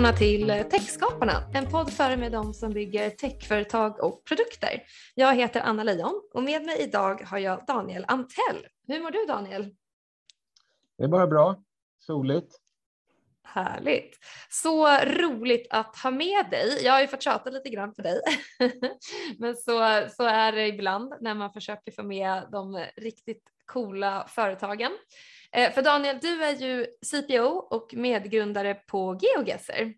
välkomna till Techskaparna, en podd för med dem som bygger techföretag och produkter. Jag heter Anna Leijon och med mig idag har jag Daniel Antell. Hur mår du Daniel? Det är bara bra, soligt. Härligt. Så roligt att ha med dig. Jag har ju fått tjata lite grann för dig, men så, så är det ibland när man försöker få med de riktigt coola företagen. Eh, för Daniel, du är ju CPO och medgrundare på GeoGuessr.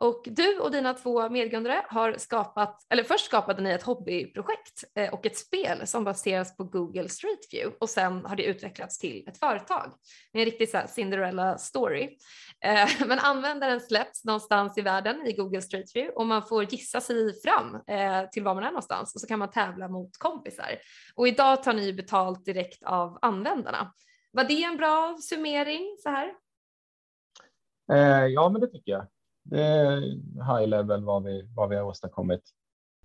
Och du och dina två medgrundare har skapat, eller först skapade ni ett hobbyprojekt eh, och ett spel som baseras på Google Street View och sen har det utvecklats till ett företag. Det är en riktig så Cinderella story. Eh, men användaren släpps någonstans i världen i Google Street View och man får gissa sig fram till var man är någonstans och så kan man tävla mot kompisar. Och idag tar ni betalt direkt av användarna. Var det en bra summering så här? Eh, ja, men det tycker jag. Det är high level vad vi, vad vi har åstadkommit.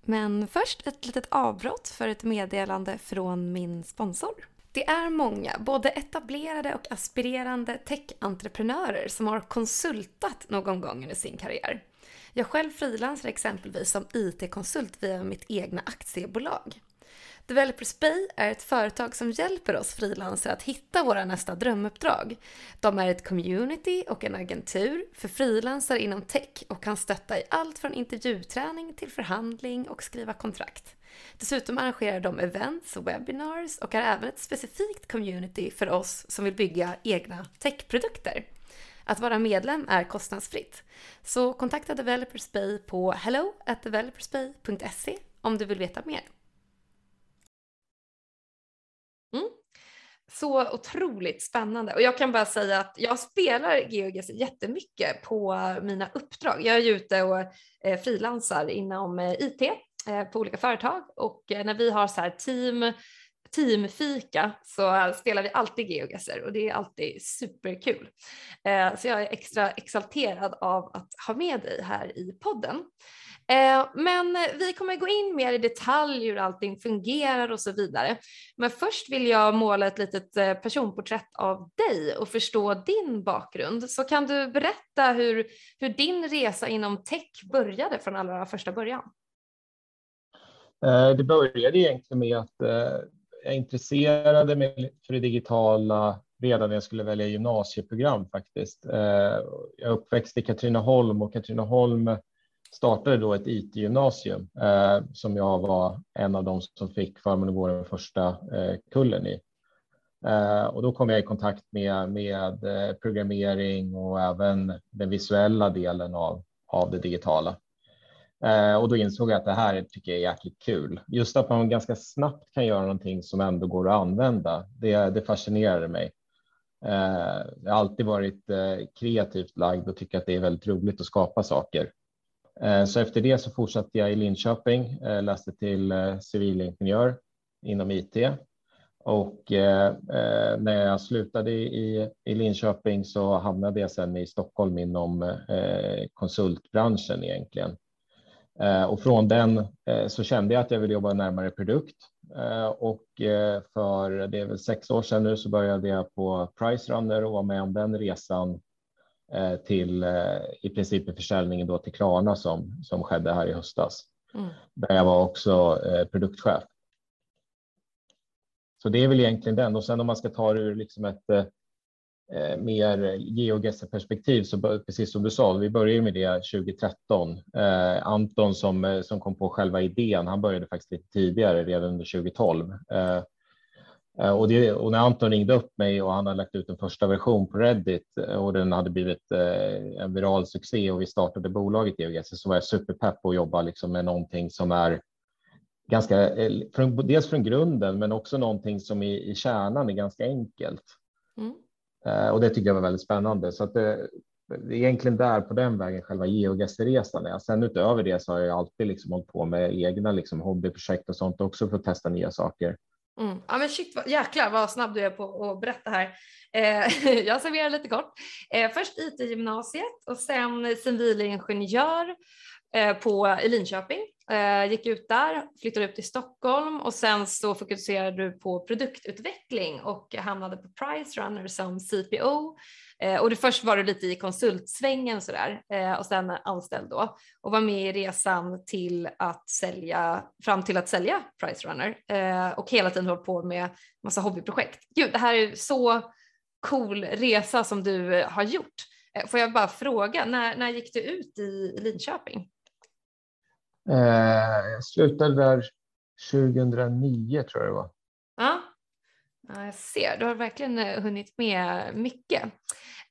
Men först ett litet avbrott för ett meddelande från min sponsor. Det är många, både etablerade och aspirerande tech-entreprenörer som har konsultat någon gång under sin karriär. Jag själv frilansar exempelvis som IT-konsult via mitt egna aktiebolag. Developers Bay är ett företag som hjälper oss frilansare att hitta våra nästa drömuppdrag. De är ett community och en agentur för frilansare inom tech och kan stötta i allt från intervjuträning till förhandling och skriva kontrakt. Dessutom arrangerar de events och webinars och är även ett specifikt community för oss som vill bygga egna techprodukter. Att vara medlem är kostnadsfritt. Så kontakta Developers Bay på hello at developersbay.se om du vill veta mer. Så otroligt spännande och jag kan bara säga att jag spelar GeoGuess jättemycket på mina uppdrag. Jag är ju ute och eh, frilansar inom eh, IT eh, på olika företag och eh, när vi har så här team teamfika så spelar vi alltid geogesser och det är alltid superkul. Eh, så jag är extra exalterad av att ha med dig här i podden. Eh, men eh, vi kommer gå in mer i detalj hur allting fungerar och så vidare. Men först vill jag måla ett litet eh, personporträtt av dig och förstå din bakgrund. Så kan du berätta hur, hur din resa inom tech började från allra första början? Det började egentligen med att jag intresserade mig för det digitala redan när jag skulle välja gymnasieprogram faktiskt. Jag är uppväxt i Katrineholm och Katrineholm startade då ett IT-gymnasium eh, som jag var en av dem som fick förmånen att gå den första eh, kullen i. Eh, och då kom jag i kontakt med, med eh, programmering och även den visuella delen av, av det digitala. Eh, och då insåg jag att det här tycker jag är jäkligt kul. Just att man ganska snabbt kan göra någonting som ändå går att använda. Det, det fascinerade mig. Eh, jag har alltid varit eh, kreativt lagd och tycker att det är väldigt roligt att skapa saker. Eh, så efter det så fortsatte jag i Linköping, eh, läste till eh, civilingenjör inom IT och när jag slutade i, i Linköping så hamnade jag sedan i Stockholm inom konsultbranschen egentligen. Och från den så kände jag att jag ville jobba närmare produkt och för det är väl sex år sedan nu så började jag på Pricerunner och var med om den resan till eh, i princip försäljningen då till Klarna som, som skedde här i höstas. Mm. Där jag var också eh, produktchef. Så det är väl egentligen den och sen om man ska ta det ur liksom ett eh, mer geogesser-perspektiv så precis som du sa, vi började med det 2013. Eh, Anton som, som kom på själva idén, han började faktiskt lite tidigare, redan under 2012. Eh, Eh, och, det, och, när Anton ringde upp mig och han hade lagt ut en första version på Reddit eh, och den hade blivit eh, en viral succé och vi startade bolaget EOGS så var jag superpepp på att jobba liksom med någonting som är ganska, dels från grunden men också någonting som i, i kärnan är ganska enkelt. Mm. Och det tycker jag var väldigt spännande. Så att det, det är egentligen där på den vägen själva geogesresan är. Sen utöver det så har jag alltid liksom hållit på med egna liksom hobbyprojekt och sånt också för att testa nya saker. Mm. Ja men shit, vad, jäklar vad snabb du är på att berätta här. Eh, jag serverar lite kort. Eh, först IT-gymnasiet och sen civilingenjör Eh, på, i Linköping. Eh, gick ut där, flyttade upp till Stockholm och sen så fokuserade du på produktutveckling och hamnade på Pricerunner som CPO eh, och det först var du lite i konsultsvängen sådär och sen anställd då och var med i resan till att sälja, fram till att sälja Price Runner och hela tiden hållit på med massa hobbyprojekt. Gud, det här är så cool resa som du har gjort. Får jag bara fråga, när, när gick du ut i Linköping? Eh, jag slutade där 2009 tror jag det var. Ja, jag ser. Du har verkligen eh, hunnit med mycket.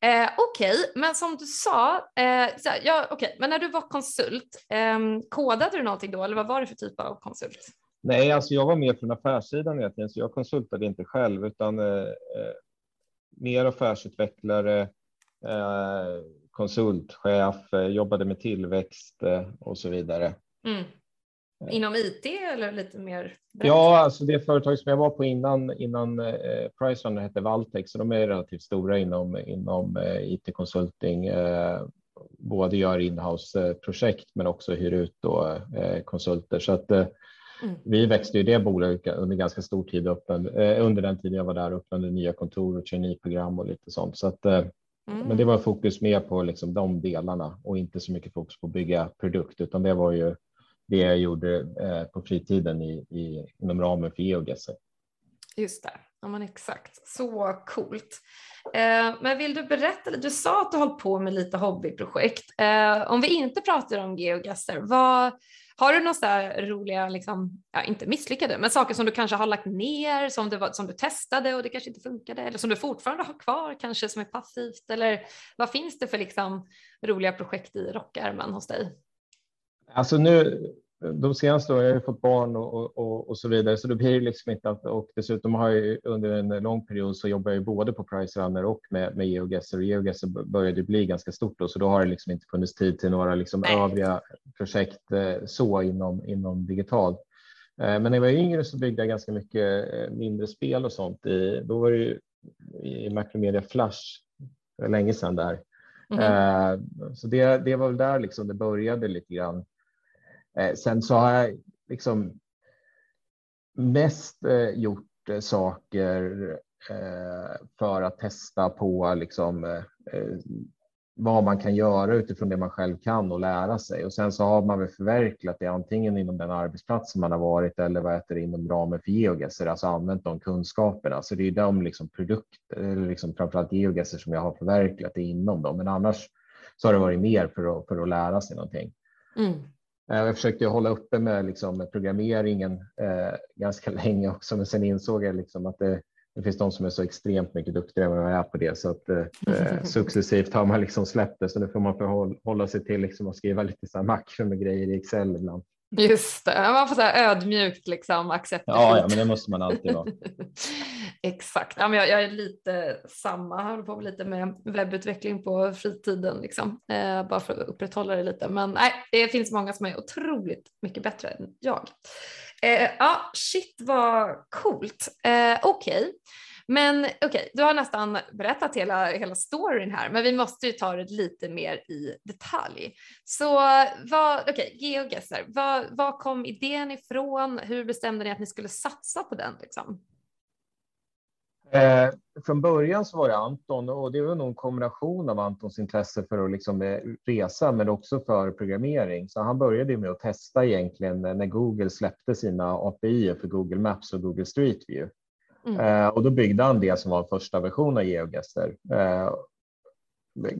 Eh, Okej, okay. men som du sa, eh, här, ja, okay. men när du var konsult, eh, kodade du någonting då eller vad var det för typ av konsult? Nej, alltså jag var med från affärssidan egentligen, så jag konsultade inte själv utan eh, eh mer affärsutvecklare, konsultchef, jobbade med tillväxt och så vidare. Mm. Inom IT eller lite mer? Brett? Ja, alltså det företag som jag var på innan, innan eh, Pricerunner hette Valtex, så de är relativt stora inom, inom eh, IT-konsulting. Eh, både gör inhouse-projekt men också hyr ut då, eh, konsulter. Så att, eh, mm. Vi växte ju det bolaget under ganska stor tid, öppen, eh, under den tiden jag var där, öppnade nya kontor och traineeprogram och lite sånt. Så att, mm. Men det var fokus mer på liksom de delarna och inte så mycket fokus på att bygga produkt, utan det var ju det jag gjorde eh, på fritiden i, i, inom ramen för geogesser. Just det, ja men exakt. Så coolt. Eh, men vill du berätta, du sa att du hållit på med lite hobbyprojekt. Eh, om vi inte pratar om geogasser, vad, har du några roliga, liksom, ja, inte misslyckade, men saker som du kanske har lagt ner, som du, som du testade och det kanske inte funkade, eller som du fortfarande har kvar, kanske som är passivt, eller vad finns det för liksom, roliga projekt i rockärmen hos dig? Alltså nu, de senaste åren har jag fått barn och, och, och, så vidare, så då blir det liksom inte att, och dessutom har jag under en lång period så jobbar jag både på Price Runner och med, med GeoGuessr och GeoGuessr började bli ganska stort då, så då har det liksom inte funnits tid till några liksom övriga projekt eh, så inom, inom digitalt. Eh, men när jag var yngre så byggde jag ganska mycket eh, mindre spel och sånt. I, då var det ju i Macromedia Flash, länge sedan där. Mm. Så det, det var väl där liksom det började lite grann. Eh, sen så har jag liksom mest eh, gjort eh, saker eh, för att testa på liksom eh, eh, vad man kan göra utifrån det man själv kan och lära sig. Och sen så har man väl förverkligat det antingen inom den arbetsplats som man har varit eller vad heter det, inom ramen för geogesser, alltså använt de kunskaperna. Så det är de liksom produkter, eller liksom framförallt geogesser som jag har förverkligat det inom dem. Men annars så har det varit mer för att, för att lära sig någonting. Mm. Eh, jag försökte hålla uppe med, liksom, med programmeringen eh, ganska länge också, men sen insåg jag liksom att det, det, finns de som är så extremt mycket duktigare än vad jag är på det, så att eh successivt har man liksom släppt det, så nu får man förhålla sig till liksom att skriva lite så här makro med grejer i Excel ibland. Just det, man får så ödmjukt liksom acceptera. Ja, ja, men det måste man alltid vara. Exakt, ja, men jag, jag, är lite samma, jag håller på lite med webbutveckling på fritiden, liksom. Eh, bara för att upprätthålla det lite. Men nej, det finns många som är otroligt mycket bättre än jag. Eh, ja, shit vad coolt. Eh, Okej. Okay. Men okej, okay, du har nästan berättat hela, hela storyn här, men vi måste ju ta det lite mer i detalj. Så vad, okej, okay, GeoGuessr, vad, vad kom idén ifrån? Hur bestämde ni att ni skulle satsa på den? Liksom? Eh, från början så var det Anton och det var nog en kombination av Antons intresse för att liksom eh, resa men också för programmering. Så han började med att testa egentligen när Google släppte sina API för Google Maps och Google Street View. Mm. Eh, och då byggde han det som var första version av GeoGuessr. Eh,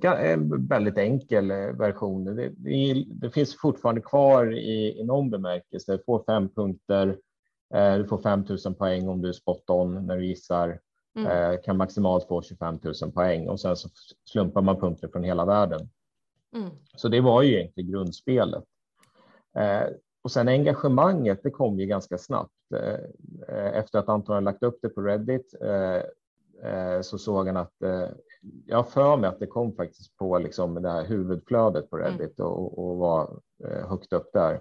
en väldigt enkel eh, version. Det, det, det, finns fortfarande kvar i, i någon bemärkelse. Du får fem punkter. Eh, du får 5 000 poäng om du är spot on när du gissar. Mm. Eh, kan maximalt få 25 000 poäng och sen så slumpar man punkter från hela världen. Mm. Så det var ju egentligen grundspelet. Eh, och sen engagemanget, det kom ju ganska snabbt. Eh, efter att Anton hade lagt upp det på Reddit eh, eh, så såg han att jag har för mig att det kom faktiskt på liksom det här huvudflödet på mm. Reddit och, och var högt upp där.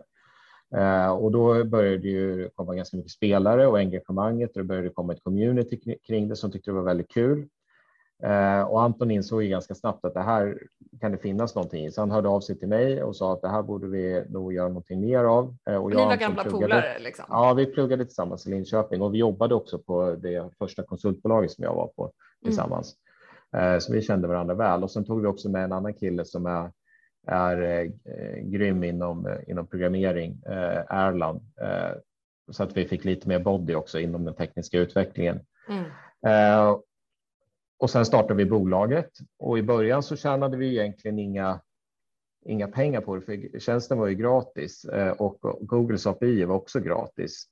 Och då började det ju komma ganska mycket spelare och engagemanget och det började komma ett community kring det som tyckte det var väldigt kul. Eh, och Anton insåg ju ganska snabbt att det här kan det finnas någonting i, så han hörde av sig till mig och sa att det här borde vi nog göra någonting mer av. Eh, och Ni var gamla polare? Liksom. Ja, vi pluggade tillsammans i Linköping och vi jobbade också på det första konsultbolaget som jag var på tillsammans. Så vi kände varandra väl och sen tog vi också med en annan kille som är, är grym inom, inom programmering, Erland, så att vi fick lite mer body också inom den tekniska utvecklingen. Mm. Och sen startade vi bolaget och i början så tjänade vi egentligen inga, inga pengar på det, för tjänsten var ju gratis eh, och Googles API var också gratis.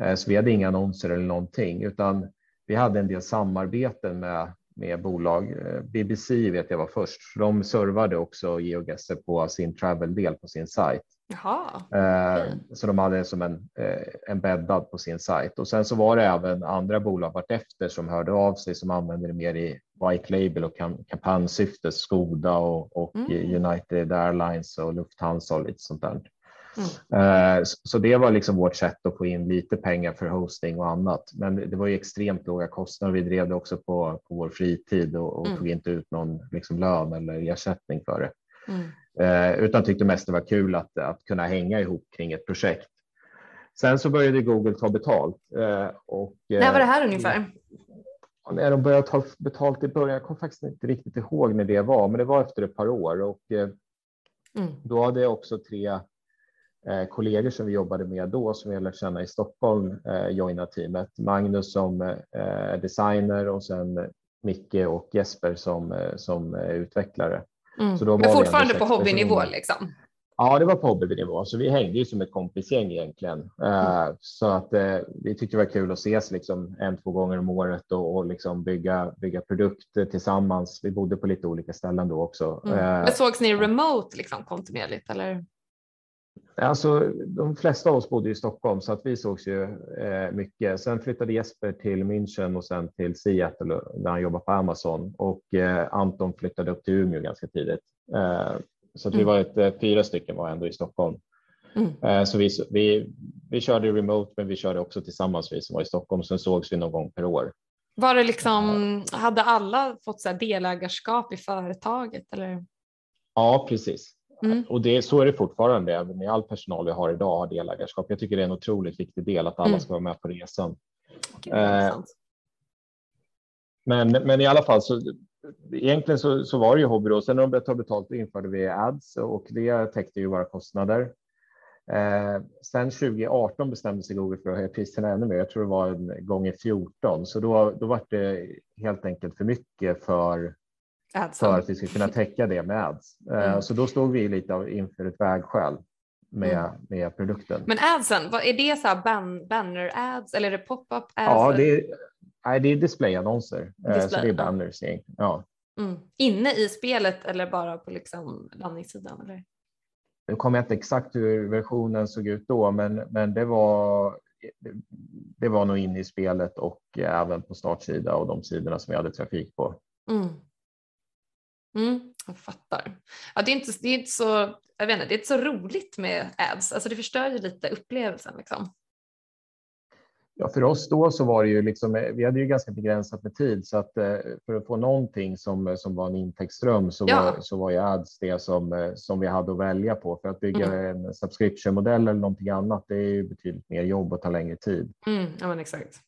Eh, så vi hade inga annonser eller någonting, utan vi hade en del samarbeten med, med bolag. Eh, BBC vet jag var först, de servade också GeoGuessr på sin travel-del på sin sajt. Jaha, okay. Så de hade som en, en bäddad på sin sajt och sen så var det även andra bolag vartefter som hörde av sig som använde det mer i white label och kampanjsyfte, Skoda och, och mm. United Airlines och Lufthansa och lite sånt där. Mm. Så det var liksom vårt sätt att få in lite pengar för hosting och annat. Men det var ju extremt låga kostnader. Vi drev det också på, på vår fritid och, och mm. tog inte ut någon liksom lön eller ersättning för det. Eh, utan tyckte mest det var kul att, att kunna hänga ihop kring ett projekt. Sen så började Google ta betalt. Eh, och, när var det här ungefär? När de började ta betalt i början, jag kommer faktiskt inte riktigt ihåg när det var, men det var efter ett par år och mm. då hade jag också tre Eh, kollegor som vi jobbade med då som vi lärt känna i Stockholm eh, joina teamet. Magnus som eh, designer och sen Micke och Jesper som, som utvecklare. Mm. Så då Men fortfarande på hobbynivå liksom? Ja, det var på hobbynivå, så vi hängde ju som ett kompisgäng egentligen. Mm. Så att vi tyckte det var kul att ses liksom en, två gånger om året och, och liksom bygga, bygga produkter tillsammans. Vi bodde på lite olika ställen då också. Mm. Men sågs ni remote liksom kontinuerligt eller? Alltså, de flesta av oss bodde i Stockholm så att vi sågs ju eh, mycket. Sen flyttade Jesper till München och sen till Seattle där han jobbar på Amazon och eh, Anton flyttade upp till Umeå ganska tidigt. Eh, så att vi mm. var ett, eh, fyra stycken var ändå i Stockholm. Mm. Eh, så vi, vi, vi körde remote men vi körde också tillsammans vi som var i Stockholm. Sen sågs vi någon gång per år. Var det liksom, hade alla fått så delägarskap i företaget? Eller? Ja, precis. Mm. Och det, så är det fortfarande, även i all personal vi har idag har delägarskap. Jag tycker det är en otroligt viktig del att alla mm. ska vara med på resan. Okay, eh, men, men i alla fall så egentligen så, så var det ju hobby då. Sen när de började ta betalt införde vi ads och det täckte ju våra kostnader. Eh, sen 2018 bestämde sig Google för att höja priserna ännu mer. Jag tror det var en gånger 14, så då, då var det helt enkelt för mycket för Adsen. för att vi ska kunna täcka det med ads. Eh, mm. Så då stod vi lite inför ett vägskäl med, mm. med produkten. Men adsen, vad, är det så ban, banner ads eller är det pop-up ads? Ja, det är, nej, det är displayannonser, Display, eh, så det är banners. Ja. Mm. Inne i spelet eller bara på liksom landningssidan? Eller? Nu kommer jag inte exakt hur versionen såg ut då, men, men det var det var nog inne i spelet och även på startsida och de sidorna som vi hade trafik på. Mm. Mm, jag fattar. Ja, det, är inte, det, är inte så, jag vet inte, det är inte så roligt med ads, alltså det förstör ju lite upplevelsen. Liksom. Ja, för oss då så var det ju liksom, vi hade ju ganska begränsat med tid så att eh, för att få någonting som, som var en intäktsström så, ja. var, så var ju ads det som, eh, som vi hade att välja på. För att bygga mm. en subscription-modell eller någonting annat, det är ju betydligt mer jobb och tar längre tid. Mm, ja, men exakt.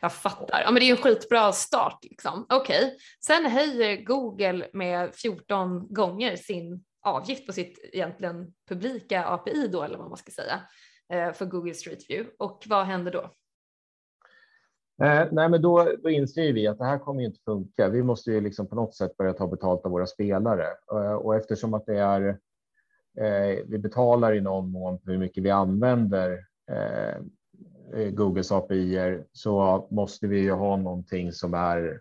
Jag fattar. Ja, men det är en skitbra start. Liksom. Okej, okay. sen höjer Google med 14 gånger sin avgift på sitt egentligen publika API då, eller vad man ska säga, eh, för Google Street View. Och vad händer då? Eh, nej, men då, då inser vi att det här kommer inte funka. Vi måste ju liksom på något sätt börja ta betalt av våra spelare eh, och eftersom att det är eh, vi betalar i någon mån hur mycket vi använder eh, Googles API så måste vi ju ha någonting som är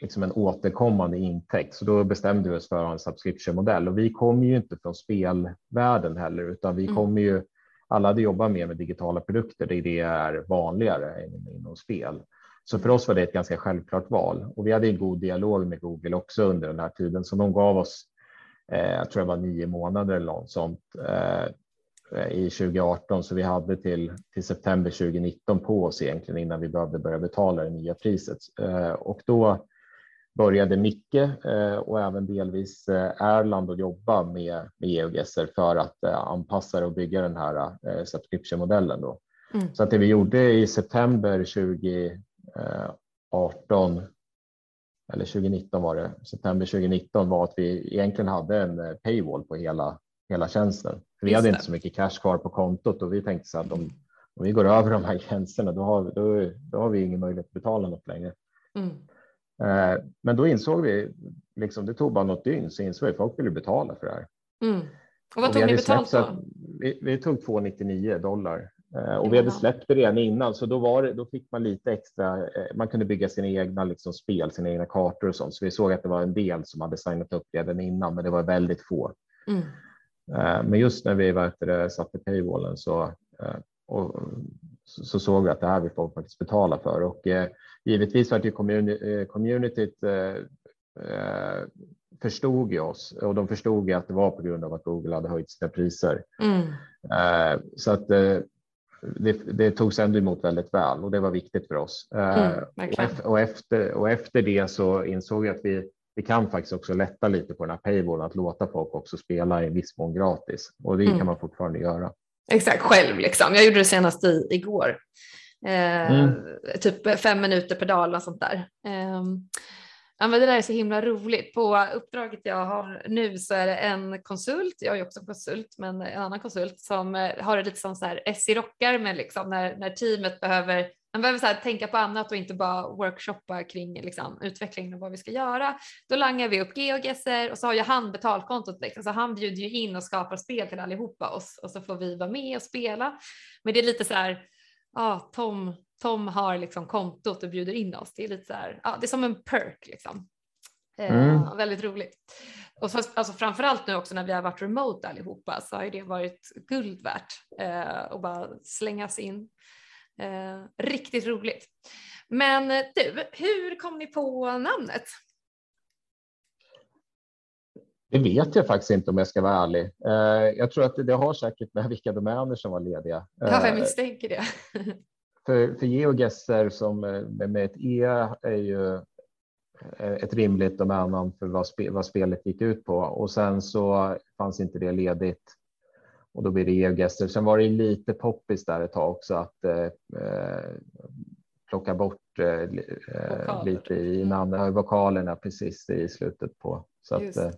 liksom en återkommande intäkt. Så då bestämde vi oss för en subscription-modell och vi kommer ju inte från spelvärlden heller, utan vi mm. kommer ju alla hade jobbat mer med digitala produkter, det är det är vanligare inom spel. Så för oss var det ett ganska självklart val och vi hade en god dialog med Google också under den här tiden, så de gav oss, eh, jag tror det var nio månader eller något sånt, eh, i 2018 så vi hade till, till september 2019 på oss egentligen innan vi behövde börja betala det nya priset eh, och då började Micke eh, och även delvis eh, Erland att jobba med, med GeoGuessr för att anpassa och bygga den här subscription-modellen. Då. Mm. Så att det vi gjorde i september 2018 eller 2019 var det, september 2019 var att vi egentligen hade en eh, paywall på hela, hela tjänsten. Vi hade inte så mycket cash kvar på kontot och vi tänkte så att om, om vi går över de här gränserna då har, då, då har vi ingen möjlighet att betala något längre. Mm. Eh, men då insåg vi, liksom, det tog bara något dygn så insåg vi att folk ville betala för det här. Mm. Och vad och tog ni betalt då? Vi, vi tog 2,99 dollar Eh, och vi hade släppt det redan innan, så då, var det, då fick man lite extra. Eh, man kunde bygga sina egna liksom, spel, sina egna kartor och sånt. Så vi såg att det var en del som hade signat upp redan innan, men det var väldigt få. Mm. Eh, men just när vi vet det, satte paywallen så, och, så, så, såg vi att det här vill folk faktiskt betala för. Och givetvis var det community, communityt förstod ju oss och de förstod ju att det var på grund av att Google hade höjt sina priser. Mm. Så att det, det togs ändå emot väldigt väl och det var viktigt för oss. Mm, och, och, efter, och efter det så insåg jag att vi, vi kan faktiskt också lätta lite på den här paywallen, att låta folk också spela i viss mån gratis och det mm. kan man fortfarande göra. Exakt, själv liksom. Jag gjorde det senast i, igår. Eh, mm. Typ fem minuter per dag eller sånt där. Eh, Ja, men det där är så himla roligt. På uppdraget jag har nu så är det en konsult, jag är också konsult, men en annan konsult som eh, har det lite som så här SI-rockar med liksom när, när teamet behöver man behöver så här, tänka på annat och inte bara workshoppa kring liksom, utvecklingen och vad vi ska göra. Då langar vi upp geogesser och så har ju han betalkontot. Liksom. Så han bjuder ju in och skapar spel till allihopa och, och så får vi vara med och spela. Men det är lite så här, ah, Tom Tom har liksom kontot och bjuder in oss. Det är lite så här, ja, det är som en perk liksom. Eh, mm. väldigt roligt. Och så, alltså framförallt nu också när vi har varit remote allihopa så har det varit guld värt eh, att bara slängas in. Eh, riktigt roligt. Men du, hur kom ni på namnet? Det vet jag faktiskt inte om jag ska vara ärlig. Eh, jag tror att det, har säkert med vilka domäner som var lediga. Ja, jag misstänker det. för, för geogesser som med ett E är ju eh, ett rimligt domännamn för vad, spe, vad spelet gick ut på och sen så fanns inte det ledigt och då blir det geogesser. Sen var det lite poppis där ett tag också att eh, eh plocka bort eh, lite i namn, vokalerna precis i slutet på. Så, att, eh,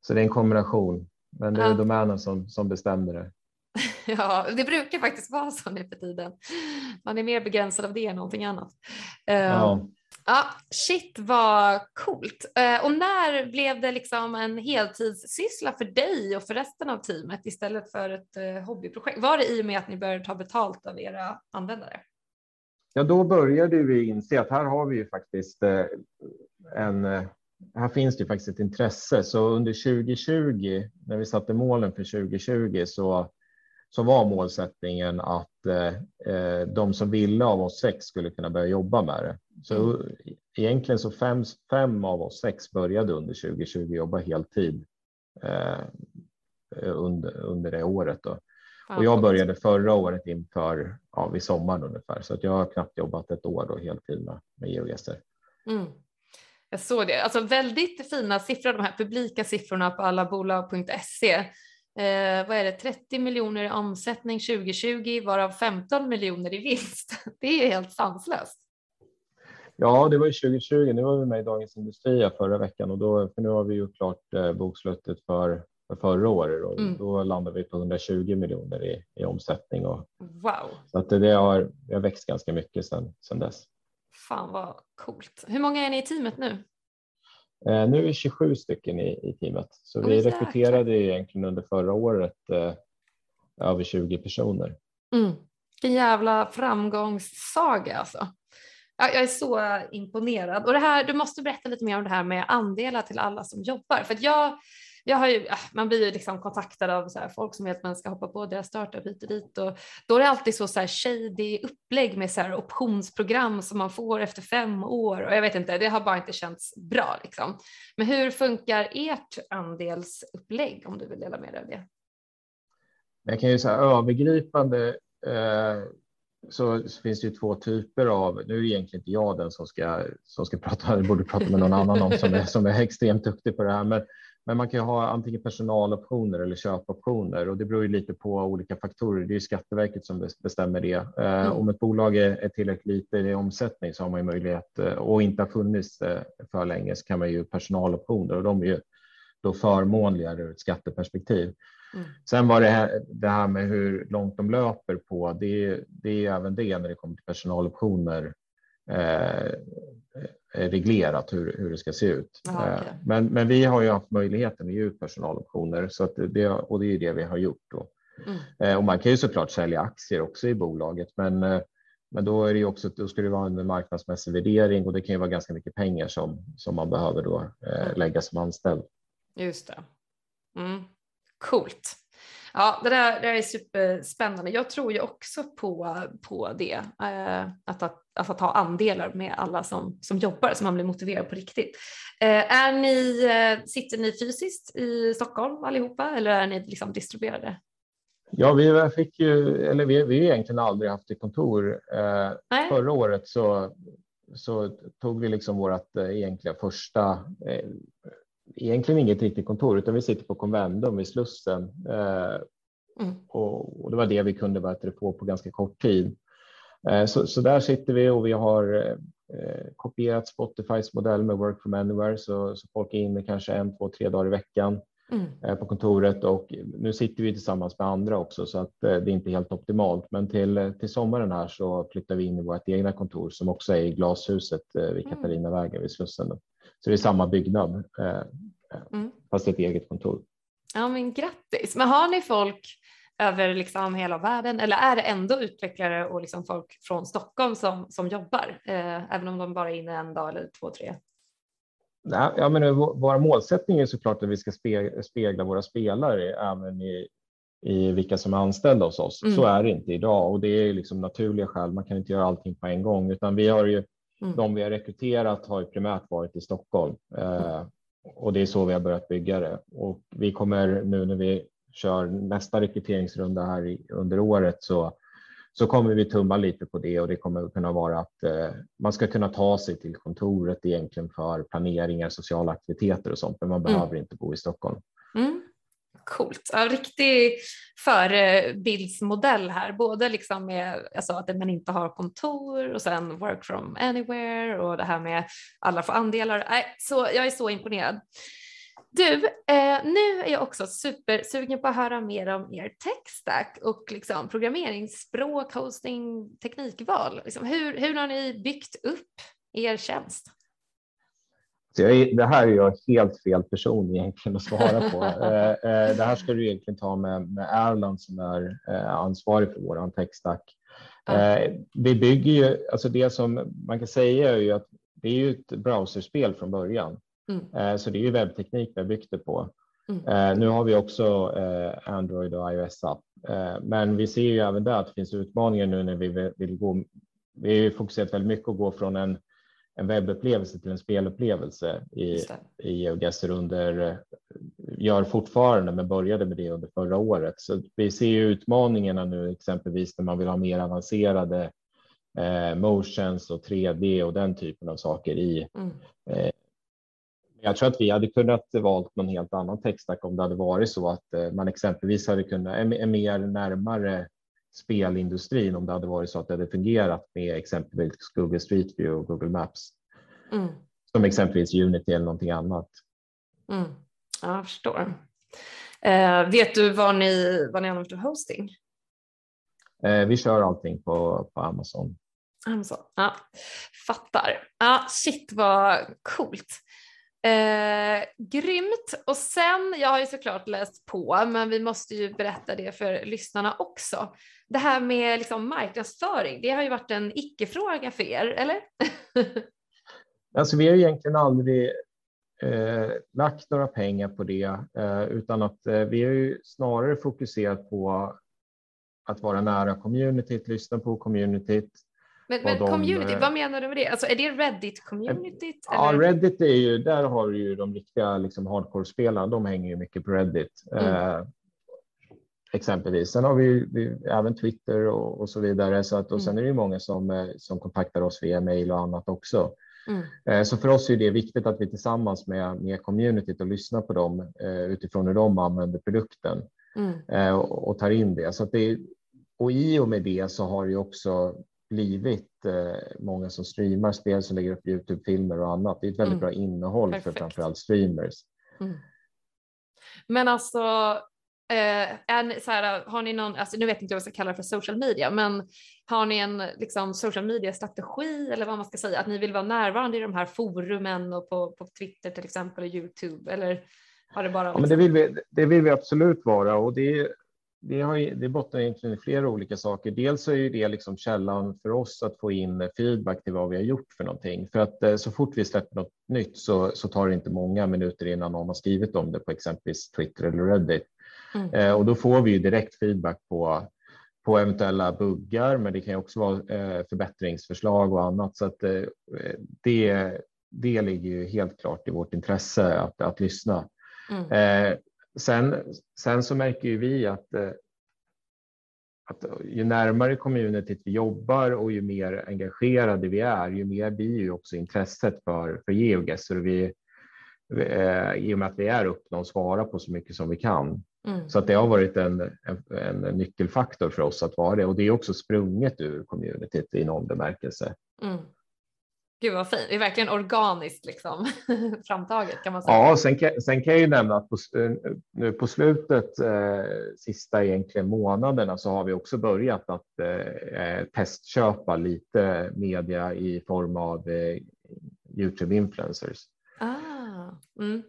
så det är en kombination, men det är ja. domänen som, som bestämmer det. Ja, det brukar faktiskt vara så nu för tiden. Man är mer begränsad av det än någonting annat. Ja. Uh, ja, shit vad coolt. Uh, och när blev det liksom en heltidssyssla för dig och för resten av teamet istället för ett uh, hobbyprojekt? Var det i och med att ni började ta betalt av era användare? Ja, då började vi inse att här har vi ju faktiskt eh, en här finns det faktiskt ett intresse. Så under 2020, när vi satte målen för 2020, så så var målsättningen att eh, de som ville av oss sex skulle kunna börja jobba med det. Så mm. egentligen så fem, fem av oss sex började under 2020 jobba heltid eh, under, under det året. Då. Och jag började förra året inför ja, vid sommaren ungefär, så att jag har knappt jobbat ett år då heltid med, med geogäster. Mm. Jag såg det, alltså väldigt fina siffror, de här publika siffrorna på allabolag.se eh, vad är det, 30 miljoner i omsättning 2020 varav 15 miljoner i vinst. Det är helt sanslöst. Ja, det var ju 2020. Nu var vi med i Dagens Industri förra veckan och då, för nu har vi gjort klart eh, bokslutet för, för förra året och mm. då landade vi på 120 miljoner i, i omsättning. Och, wow. Så att det, det, har, det har växt ganska mycket sedan, sedan dess. Fan vad coolt. Hur många är ni i teamet nu? Eh, nu är vi 27 stycken i, i teamet, så vi oh, rekryterade egentligen under förra året eh, över 20 personer. Mm. Vilken jävla framgångssaga alltså. Jag, jag är så imponerad. Och det här, du måste berätta lite mer om det här med andelar till alla som jobbar. För jag jag har ju, äh, man blir ju liksom kontaktad av så folk som vill att man ska hoppa på deras startup hit och dit och då är det alltid så, så här shady upplägg med så här optionsprogram som man får efter fem år och jag vet inte, det har bara inte känts bra liksom. Men hur funkar ert andelsupplägg om du vill dela med dig av det? Jag kan ju säga övergripande eh, så, finns det ju två typer av, nu är det egentligen inte jag den som ska, som ska prata, jag borde prata med någon annan om som är, som är extremt duktig på det här, men men man kan ha antingen personaloptioner eller köpoptioner och det beror ju lite på olika faktorer. Det är Skatteverket som bestämmer det. Eh, mm. Om ett bolag är tillräckligt lite i omsättning så har man ju möjlighet eh, och inte har funnits eh, för länge så kan man ju personaloptioner och de är ju då förmånligare ur ett skatteperspektiv. Mm. Sen var det här, det här med hur långt de löper på, det, det är även det när det kommer till personaloptioner eh, reglerat hur, hur det ska se ut. Aha, okay. Eh, men, men vi har ju haft möjligheten att ge ut personaloptioner så att det, och det är det vi har gjort. Då. Mm. Eh, och man kan ju såklart sälja aktier också i bolaget, men, eh, men då, är det också, då ska det vara en marknadsmässig värdering och det kan ju vara ganska mycket pengar som, som man behöver då, mm. lägga som anställd. Just det. Mm. Coolt. Ja, det där, det där är superspännande. Jag tror ju också på, på det, eh, att, att, alltså att ta andelar med alla som, som jobbar så man blir motiverad på riktigt. Eh, är ni, eh, sitter ni fysiskt i Stockholm allihopa eller är ni liksom distribuerade? Ja, vi fick ju, eller vi, vi har egentligen aldrig haft ett kontor. Eh, förra året så, så tog vi liksom vårt egentliga första egentligen inget riktigt kontor, utan vi sitter på Convendum vid Slussen. Eh, mm. och, och, det var det vi kunde börja få på ganska kort tid. Eh, så, så, där sitter vi och vi har eh, kopierat Spotifys modell med Work from Anywhere, så, så folk är inne kanske en, två, tre dagar i veckan mm. På kontoret och nu sitter vi tillsammans med andra också så att det är inte helt optimalt. Men till, till sommaren här så flyttar vi in i vårt egna kontor som också är i glashuset vid mm. Katarinavägen vid Slussen. Så det är samma byggnad eh, mm. fast ett eget kontor. Ja men grattis. Men har ni folk över liksom hela världen eller är det ändå utvecklare och liksom folk från Stockholm som, som jobbar eh, även om de bara är inne en dag eller två, tre? Nej, ja, men vår målsättning är såklart att vi ska spegla våra spelare även i, i vilka som är anställda hos oss. Mm. Så är det inte idag och det är liksom naturliga skäl. Man kan inte göra allting på en gång utan vi har ju Mm. De vi har rekryterat har ju primärt varit i Stockholm eh, och det är så vi har börjat bygga det. Och vi kommer nu när vi kör nästa rekryteringsrunda här i, under året så, så kommer vi tumma lite på det och det kommer kunna vara att eh, man ska kunna ta sig till kontoret egentligen för planeringar, sociala aktiviteter och sånt, men man mm. behöver inte bo i Stockholm. Mm coolt. En riktig förebildsmodell här, både liksom med alltså att man inte har kontor och sen work from anywhere och det här med alla får andelar. Nej, så jag är så imponerad. Du, eh, nu är jag också supersugen på att höra mer om er techstack och liksom programmeringsspråk, hosting, teknikval. Liksom hur, hur har ni byggt upp er tjänst? Så jag, det här är jag helt fel person egentligen att svara på. Eh, eh, det här ska du egentligen ta med, med Erland som är eh, ansvarig för vår techstack. Mm. Vi bygger ju, alltså det som man kan säga är ju att det är ju ett browserspel från början. Mm. Så det är ju webbteknik vi har byggt det på. Mm. Nu har vi också Android och iOS-app, men vi ser ju även där att det finns utmaningar nu när vi vill gå. Vi har fokuserat väldigt mycket att gå från en en webbupplevelse till en spelupplevelse i, i GeoGuessr under, gör fortfarande, men började med det under förra året. Så vi ser ju utmaningarna nu, exempelvis när man vill ha mer avancerade eh, motions och 3D och den typen av saker i. Mm. Eh, jag tror att vi hade kunnat valt någon helt annan textstack om det hade varit så att eh, man exempelvis hade kunnat, är mer närmare spelindustrin om det hade varit så att det hade fungerat med exempelvis Google Street View och Google Maps. Mm. Som exempelvis Unity eller någonting annat. Mm. Ja, jag förstår. Eh, vet du vad ni, vad ni använder för hosting? Eh, vi kör allting på, på Amazon. Amazon, ja. Fattar. Ja, shit vad coolt. Eh, grymt. Och sen, jag har ju såklart läst på, men vi måste ju berätta det för lyssnarna också. Det här med liksom marknadsföring, det har ju varit en icke-fråga för er, eller? alltså, vi har egentligen aldrig eh, lagt några pengar på det, eh, utan att eh, vi har ju snarare fokuserat på att vara nära communityt, lyssna på communityt, men, men de, community, eh, vad menar du med det? Alltså är det Reddit-communityt? Ja, Reddit är ju, där har du ju de riktiga liksom, hardcore-spelarna, de hänger ju mycket på Reddit. Mm. Eh, exempelvis. Sen har vi, vi även Twitter och, och, så vidare. Så att, och sen mm. är det ju många som, eh, som kontaktar oss via mail och annat också. Mm. Så för oss är det viktigt att vi tillsammans med, med communityt och lyssnar på dem utifrån hur de använder produkten mm. och, och, tar in det. Så det. Och i och med det så har det också blivit många som streamar spel som lägger upp Youtube-filmer och annat. Det är ett väldigt mm. bra innehåll Perfekt. för framförallt streamers. Mm. Men alltså, eh, är, så här, har ni någon, alltså, nu vet inte jag vad jag ska kalla det för social media, men har ni en liksom, social media-strategi eller vad man ska säga, att ni vill vara närvarande i de här forumen och på, på Twitter till exempel och Youtube eller har det bara? Liksom... Ja, men det, vill vi, det vill vi absolut vara och det det, har, det bottnar egentligen i flera olika saker. Dels är det liksom källan för oss att få in feedback till vad vi har gjort för någonting. För att eh, så fort vi släpper något nytt så, så tar det inte många minuter innan någon har skrivit om det på exempelvis Twitter eller Reddit. Mm. Eh, och då får vi ju direkt feedback på, på eventuella buggar, men det kan ju också vara eh, förbättringsförslag och annat. Så att det, det ligger ju helt klart i vårt intresse att, att lyssna. Mm. Sen, sen så märker ju vi att, eh, att ju närmare communityt vi jobbar och ju mer engagerade vi är, ju mer blir ju också intresset för, för GeoGuess. vi, eh, I och med att vi är öppna och svarar på så mycket som vi kan. Mm. Så att det har varit en, en, en, nyckelfaktor för oss att vara det och det är också sprunget ur communityt i någon bemärkelse. Mm. Gud vad fint, det är verkligen organiskt liksom, framtaget kan man säga. Ja, sen kan, sen kan jag ju nämna att på, nu på slutet, eh, sista egentligen månaderna, så har vi också börjat att eh, testköpa lite media i form av eh, Youtube influencers. Ah, mm.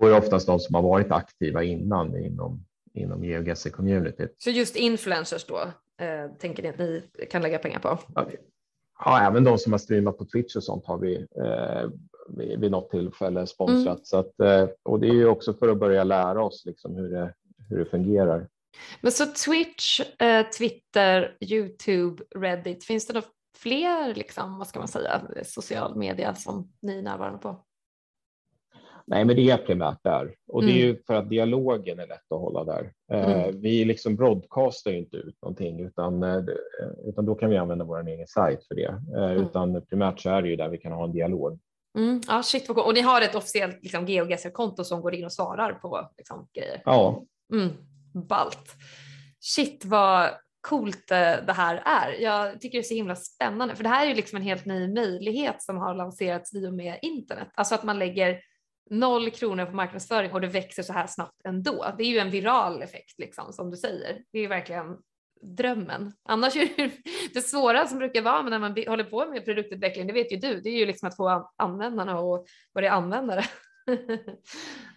Då är det oftast de som har varit aktiva innan inom, inom GeoGuessr-communityt. Så just influencers då, eh, tänker ni att ni kan lägga pengar på? Ja, Ja, även de som har streamat på Twitch och sånt har vi eh, vid något tillfälle sponsrat. Mm. Så att, eh, och det är ju också för att börja lära oss liksom hur, det, hur det fungerar. Men så Twitch, eh, Twitter, Youtube, Reddit, finns det några fler liksom, vad ska man säga, social media som ni är närvarande på? Nej, men det är primärt där och det är ju mm. för att dialogen är lätt att hålla där. Eh, mm. Vi liksom broadcastar ju inte ut någonting utan, eh, utan då kan vi använda vår egen sajt för det. Eh, mm. Utan primärt så är det ju där vi kan ha en dialog. Mm. Ja, shit Och ni har ett officiellt liksom, GeoGuessr-konto som går in och svarar på liksom, grejer? Ja. Mm. Balt. Shit vad coolt det här är. Jag tycker det är så himla spännande för det här är ju liksom en helt ny möjlighet som har lanserats i och med internet. Alltså att man lägger noll kronor på marknadsföring och det växer så här snabbt ändå. Det är ju en viral effekt liksom som du säger. Det är verkligen drömmen. Annars är det, det svåra som brukar vara när man håller på med produktutveckling, det vet ju du, det är ju liksom att få användarna och börja använda det.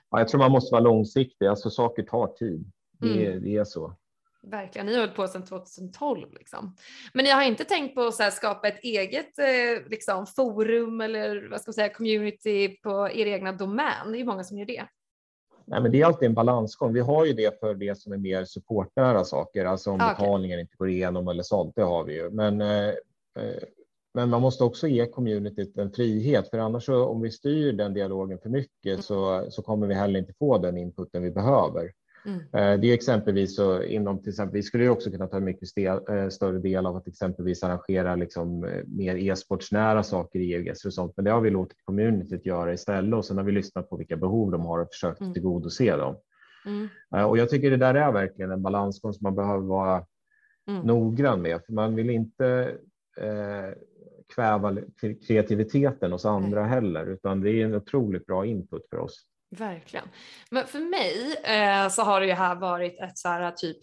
ja, jag tror man måste vara långsiktig, alltså saker tar tid. Det, mm. det är så. Verkligen, ni har hållit på sedan 2012 liksom. Men ni har inte tänkt på att skapa ett eget eh, liksom, forum eller vad ska man säga, community på er egna domän? Det är ju många som gör det. Nej, men det är alltid en balansgång. Vi har ju det för det som är mer supportnära saker, alltså om ah, okay. betalningen inte går igenom eller sånt. Det har vi ju, men eh, eh, men man måste också ge communityt en frihet, för annars så, om vi styr den dialogen för mycket mm. så, så kommer vi heller inte få den inputen vi behöver. Mm. Eh, det är exempelvis så inom till exempel, vi skulle också kunna ta en mycket stel, eh, större del av att exempelvis arrangera liksom eh, mer e-sportsnära saker i EUGS och sånt, men det har vi låtit communityt göra istället och sen har vi lyssnat på vilka behov de har och försökt mm. tillgodose dem. Mm. Och jag tycker det där är verkligen en balansgång som man behöver vara mm. noggrann med, för man vill inte eh, kväva kreativiteten hos andra heller, utan det är en otroligt bra input för oss. Verkligen. Men för mig eh, så har det ju här varit ett så här typ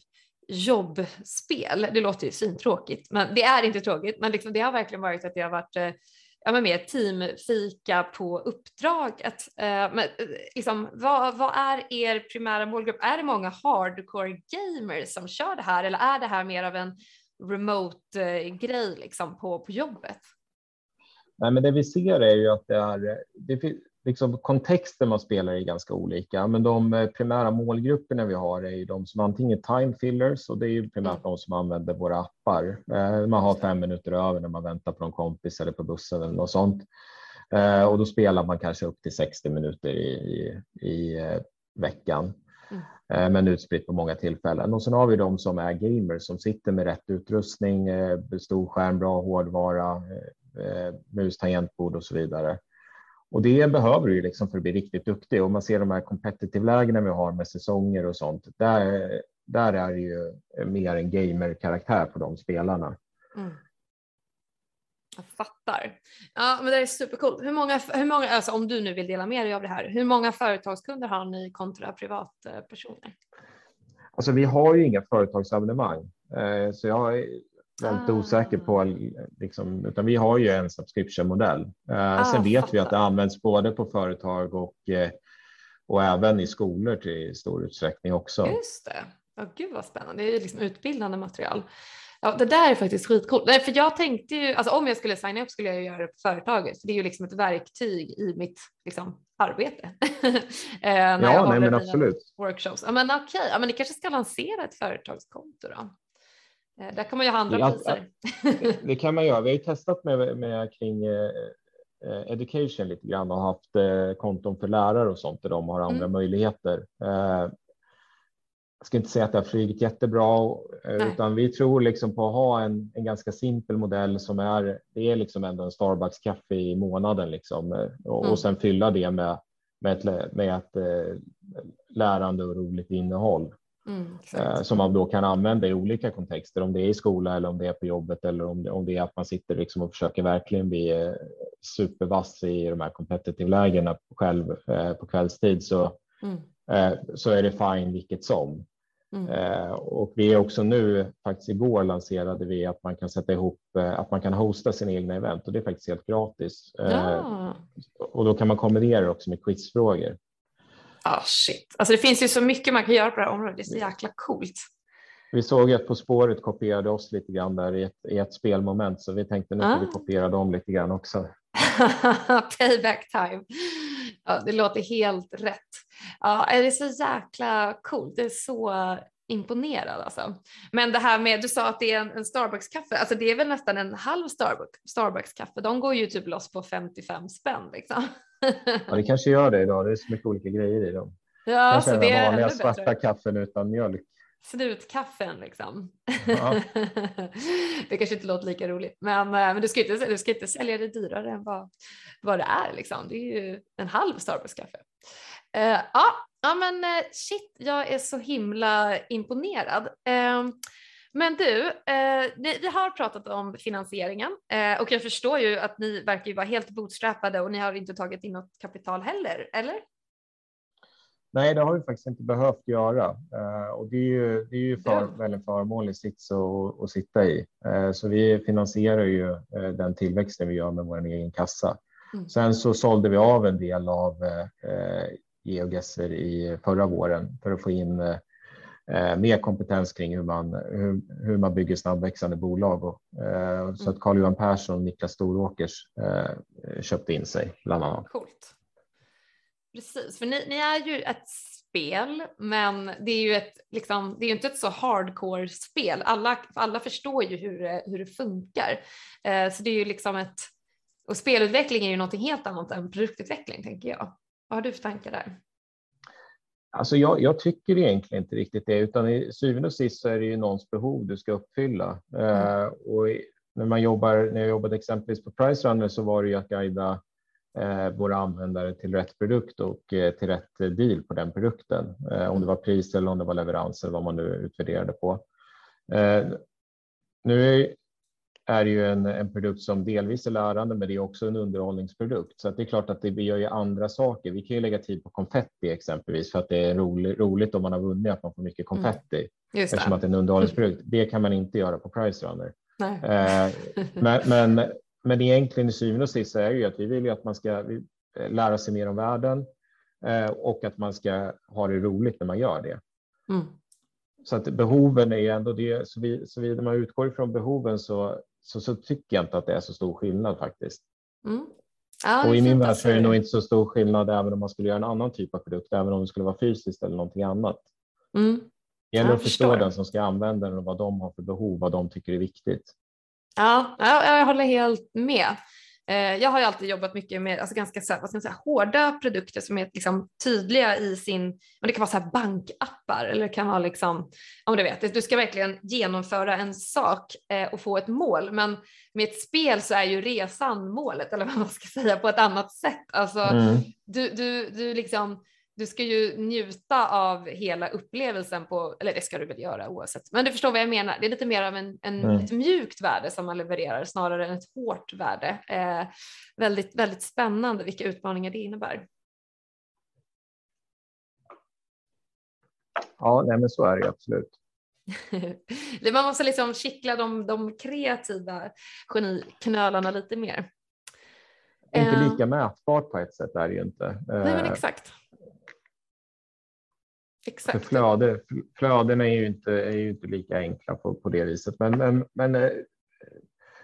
jobbspel. Det låter ju svintråkigt, men det är inte tråkigt. Men liksom, det har verkligen varit att det har varit eh, ja, men mer teamfika på uppdraget. Eh, men, eh, liksom, vad, vad, är er primära målgrupp? Är det många hardcore gamers som kör det här eller är det här mer av en remote eh, grej liksom, på, på jobbet? Nej, men det vi ser är ju att det är, det, liksom kontexten man spelar är ganska olika, men de eh, primära målgrupperna vi har är ju de som antingen time fillers och det är ju primärt de som använder våra appar. Eh, man har fem minuter över när man väntar på en kompis eller på bussen eller något sånt. Eh, och då spelar man kanske upp till 60 minuter i, i, i veckan. Mm. men utspritt på många tillfällen. Och sen har vi de som är gamers som sitter med rätt utrustning, stor skärm, bra hårdvara, mus, tangentbord och så vidare. Och det behöver du ju liksom för att bli riktigt duktig. Och man ser de här competitive-lägena vi har med säsonger och sånt. Där, där är det ju mer en gamer-karaktär på de spelarna. Mm. Jag fattar. Ja, men det är supercoolt. Hur många, hur många, alltså om du nu vill dela med dig av det här, hur många företagskunder har ni kontra privatpersoner? Alltså vi har ju inga företagsabonnemang, eh, så jag väldigt ah. osäker på, liksom, utan vi har ju en subscription-modell. Eh, ah, Sen vet fattar. vi att det används både på företag och, eh, och även i skolor till stor utsträckning också. Just det. Oh, gud vad spännande, det är liksom utbildande material. Ja, det där är faktiskt skitcoolt. Nej, för jag tänkte ju, alltså om jag skulle signa upp skulle jag göra det på företaget, för det är ju liksom ett verktyg i mitt liksom, arbete. eh, ja, nej, men absolut. Workshops. Ja, men okej, okay. ja, men ni kanske ska lansera ett företagskonto då? Eh, där kan man ju handla ja, priser. det kan man göra. Vi har ju testat med, med kring eh, eh, education lite grann och haft konton för lärare och sånt där de har andra mm. möjligheter. Jag ska inte säga att det har flugit jättebra, Nej. utan vi tror liksom på att ha en, en ganska simpel modell som är, det är liksom ändå en Starbucks kaffe i månaden liksom, och, mm. och sen fylla det med, med ett, med ett lärande och roligt innehåll. Mm, eh, som man då kan använda i olika kontexter, om det är i skola eller om det är på jobbet eller om det, om det är att man sitter liksom och försöker verkligen bli eh, supervass i de här competitive lägena själv eh, på kvällstid så, mm. eh, så är det fine vilket som. Mm. Eh, och vi är också nu, faktiskt igår lanserade vi att man kan sätta ihop, att man kan hosta sina egna event och det är faktiskt helt gratis. Ja. Och då kan man kombinera också med quizfrågor. Ah, shit. Alltså det finns ju så mycket man kan göra på det här området. Det är så jäkla coolt. Vi såg att På spåret kopierade oss lite grann där i ett, i ett spelmoment så vi tänkte nu får vi ah. kopiera dem lite grann också. Payback time. Ja, det låter helt rätt. Ja, det är så jäkla coolt. Det är så imponerad alltså. Men det här med, du sa att det är en, en Starbucks-kaffe, alltså det är väl nästan en halv Starbucks, Starbucks-kaffe. De går ju typ loss på 55 spänn liksom. Ja, det kanske gör det idag. Det är så mycket olika grejer i dem. Ja, kanske så det är vanliga svarta bättre. kaffen utan mjölk. Slutkaffen liksom. Ja. det kanske inte låter lika roligt, men, eh, men du, ska inte, du ska inte sälja det dyrare än vad, vad det är. Liksom. Det är ju en halv Starbucks-kaffe. Uh, ja, ja, men uh, shit, jag är så himla imponerad. Uh, men du, eh, vi har pratat om finansieringen eh, och jag förstår ju att ni verkar ju vara helt bootstrappade och ni har inte tagit in något kapital heller, eller? Nej, det har vi faktiskt inte behövt göra eh, och det är ju, det är ju för, väldigt förmånlig sits att, att sitta i. Eh, så vi finansierar ju eh, den tillväxten vi gör med vår egen kassa. Mm. Sen så sålde vi av en del av eh, geogesser i förra våren för att få in eh, mer kompetens kring hur man, hur, hur man bygger snabbväxande bolag. Och, eh, så att Carl-Johan Persson och Niklas Storåkers eh, köpte in sig bland annat. Coolt. Precis, för ni, ni, är ju ett spel, men det är ju ett, liksom, det är inte ett så hardcore spel. Alla, alla förstår ju hur det, hur det funkar. Eh, så det är ju liksom ett, och spelutveckling är ju någonting helt annat än produktutveckling tänker jag. Vad har du för tankar där? Alltså jag, jag, tycker egentligen inte riktigt det, utan i syvende och sist så är det ju någons behov du ska uppfylla. Mm. Uh, och när man jobbar, när jag jobbade exempelvis på Pricerunner så var det ju att guida uh, våra användare till rätt produkt och uh, till rätt deal på den produkten. om det var pris eller om det var leverans eller vad man nu utvärderade på. nu är ju en, en produkt som delvis är lärande, men det är också en underhållningsprodukt. Så det är klart att det, vi gör ju andra saker. Vi kan ju lägga tid på konfetti exempelvis för att det är rolig, roligt om man har vunnit att man får mycket mm. konfetti. Mm. Just eftersom att det är en underhållningsprodukt. Det kan man inte göra på Price Runner. Eh, men, men, men egentligen i syvende och sist är det ju att vi vill ju att man ska eh, lära sig mer om världen eh, och att man ska ha det roligt när man gör det. Mm. Så att behoven är ändå det, så, vi, så vi, när man utgår ifrån behoven så så, så tycker jag inte att det är så stor skillnad faktiskt. Mm. Ja, och i min värld så är det nog inte så stor skillnad även om man skulle göra en annan typ av produkt, även om det skulle vara fysiskt eller någonting annat. Mm. Det gäller att förstå den som ska använda den och vad de har för behov, vad de tycker är viktigt. Ja, jag håller helt med. Eh, jag har ju alltid jobbat mycket med alltså ganska så här, vad ska man säga, hårda produkter som är liksom tydliga i sin, det kan vara så bankappar eller det kan vara liksom, om du vet, du ska verkligen genomföra en sak eh, och få ett mål, men med ett spel så är ju resan målet eller vad man ska säga på ett annat sätt. Alltså, mm. du, du, du liksom du ska ju njuta av hela upplevelsen på, eller det ska du väl göra oavsett, men du förstår vad jag menar. Det är lite mer av en, en mm. ett mjukt värde som man levererar snarare än ett hårt värde. Eh, väldigt, väldigt spännande vilka utmaningar det innebär. Ja, nej, men så är det absolut. man måste liksom kittla de, de kreativa geniknölarna lite mer. Inte eh. lika mätbart på ett sätt är det ju inte. Nej, men eh, exakt. Exakt. För flöde, flödena är ju inte, är ju inte lika enkla på, på det viset. Men, men, men eh,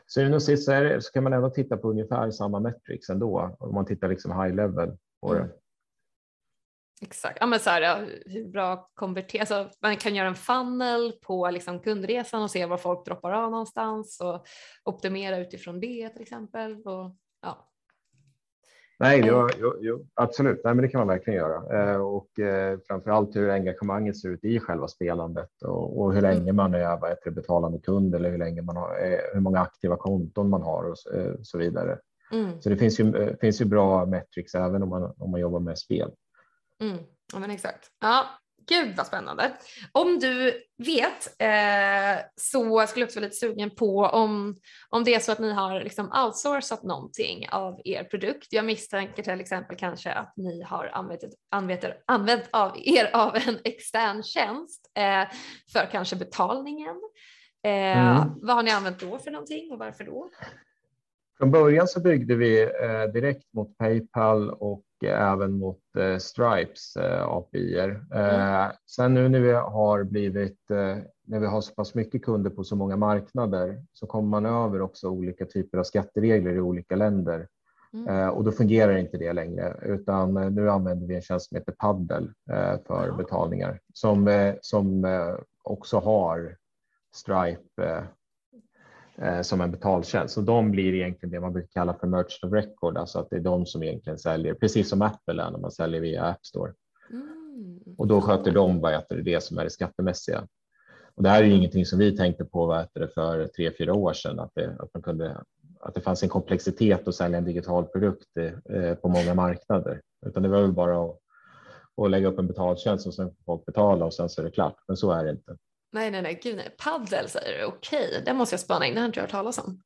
syvende och sist så, är det, så kan man ändå titta på ungefär samma metrics ändå. Om man tittar liksom high level på mm. det. Exakt, ja, men så här, hur bra konvertera, alltså, man kan göra en funnel på liksom kundresan och se var folk droppar av någonstans och optimera utifrån det till exempel. Och, ja. Nej, jo, jo, jo, absolut. Nej, men det kan man verkligen göra. Eh, och eh, framför allt hur engagemanget ser ut i själva spelandet och, och hur länge mm. man är vad heter, betalande kund eller hur, länge man har, eh, hur många aktiva konton man har och så, eh, vidare. Mm. Så det finns ju, eh, finns ju bra metrics även om man, om man jobbar med spel. Mm. Ja, men exakt. Ja, Gud vad spännande. Om du vet eh, så skulle jag också vara lite sugen på om, om det är så att ni har liksom outsourcat någonting av er produkt. Jag misstänker till exempel kanske att ni har använt, använt, använt av er av en extern tjänst eh, för kanske betalningen. Eh, mm. Vad har ni använt då för någonting och varför då? Från början så byggde vi eh, direkt mot Paypal och även mot eh, Stripes eh, API. Mm. Sen nu när vi har blivit när vi har så pass mycket kunder på så många marknader så kommer man över också olika typer av skatteregler i olika länder. Mm. Och då fungerar inte det längre utan nu använder vi en tjänst som heter Paddle för mm. betalningar som, som också har Stripe som en betaltjänst. Och de blir egentligen det man brukar kalla för merchant of record, alltså att det är de som egentligen säljer, precis som Apple är när man säljer via App Store. Mm. Och då sköter de vad heter det, det som är det skattemässiga. Och det här är ju ingenting som vi tänkte på vad heter det, för tre, fyra år sedan, att det, att man kunde att det fanns en komplexitet att sälja en digital produkt eh, på många marknader, utan det var väl bara att, att lägga upp en betaltjänst och sen får folk betala och sen så är det klart. Men så är det inte. Nej, nej, nej, gud nej. Paddel säger du, okej, okay. det måste jag spana in, det har inte jag hört talas om.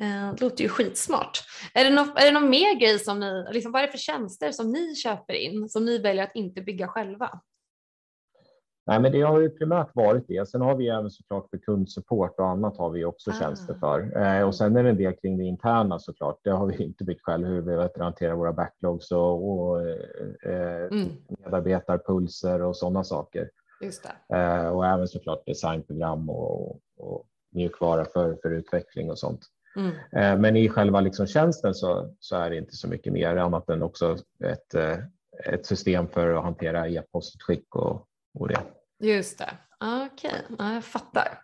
Eh, det låter ju skitsmart. Är det, något, är det någon mer grej som ni, liksom, vad är det för tjänster som ni köper in, som ni väljer att inte bygga själva? Nej, men det har ju primärt varit det. Sen har vi även såklart för kundsupport och annat har vi också ah. tjänster för. Eh, och sen är det en del kring det interna såklart. Det har vi inte byggt själv, hur vi hanterar våra backlogs och, och eh, mm. medarbetarpulser och sådana saker. Just eh, och även såklart designprogram och, och mjukvara för, för utveckling och sånt. Mm. Eh, men i själva liksom tjänsten så, så är det inte så mycket mer annat än också ett, eh, ett system för att hantera e-postutskick och, och det. Just det, okej, okay. jag fattar.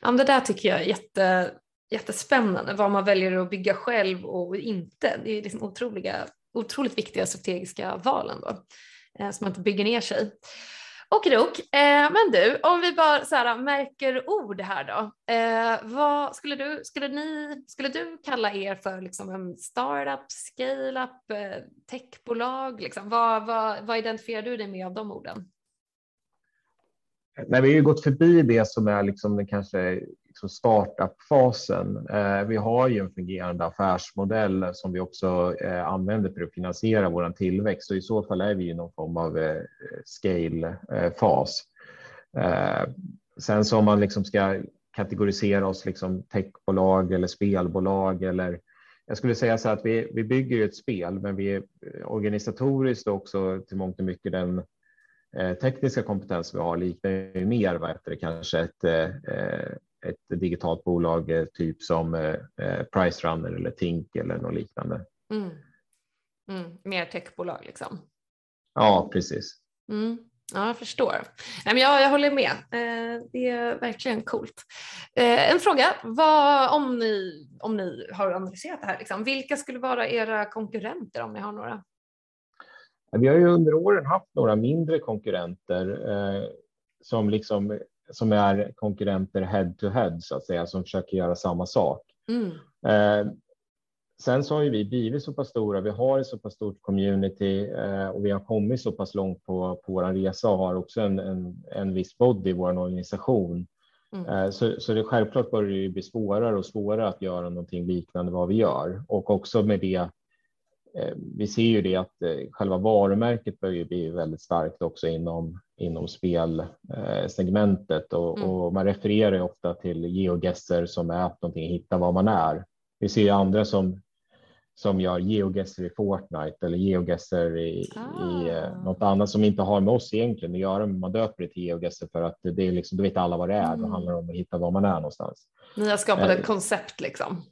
Det där tycker jag är jätte, jättespännande, vad man väljer att bygga själv och inte. Det är liksom otroliga, otroligt viktiga strategiska val ändå, så man inte bygger ner sig. Okidok, eh, men du, om vi bara så här, märker ord här då. Eh, vad skulle du, skulle, ni, skulle du kalla er för liksom en startup, scale-up, eh, techbolag? Liksom? Vad, vad, vad identifierar du dig med av de orden? Nej, vi har ju gått förbi det som är liksom den kanske liksom startup-fasen. Eh, vi har ju en fungerande affärsmodell som vi också eh, använder för att finansiera vår tillväxt och i så fall är vi i någon form av eh, scale-fas. Sen så om man liksom ska kategorisera oss liksom techbolag eller spelbolag eller jag skulle säga så att vi, vi bygger ett spel, men vi är organisatoriskt också till mångt och mycket den tekniska kompetens vi har liknar ju mer vad heter det, kanske ett, ett digitalt bolag eh, typ som eh, eh, Pricerunner eller Tink eller något liknande. Mm. Mm. Mer techbolag liksom. Ja, precis. Mm. Ja, jag förstår. Nej, men jag, jag håller med. Det är verkligen coolt. En fråga, vad, om, ni, om ni har analyserat det här, liksom, vilka skulle vara era konkurrenter om ni har några? Vi har ju under åren haft några mindre konkurrenter som, liksom, som är konkurrenter head to head så att säga, som försöker göra samma sak. Mm. Eh, sen så har ju vi blivit så pass stora, vi har ett så pass stort community eh, och vi har kommit så pass långt på, på vår resa och har också en, en, en viss body i vår organisation. Mm. Eh, så, så det självklart börjar det bli svårare och svårare att göra någonting liknande vad vi gör och också med det vi ser ju det att eh, själva varumärket börjar bli väldigt starkt också inom, inom spelsegmentet och, mm. och man refererar ofta till geogesser som är någonting, hitta var man är. Vi ser andra som, som gör geogesser i Fortnite eller geogesser i, ah. i eh, något annat som inte har med oss egentligen att göra, men man döper det till geogesser för att det är liksom, då vet alla vad det är. Mm. Det handlar om att hitta var man är någonstans. Ni har skapat ett koncept liksom.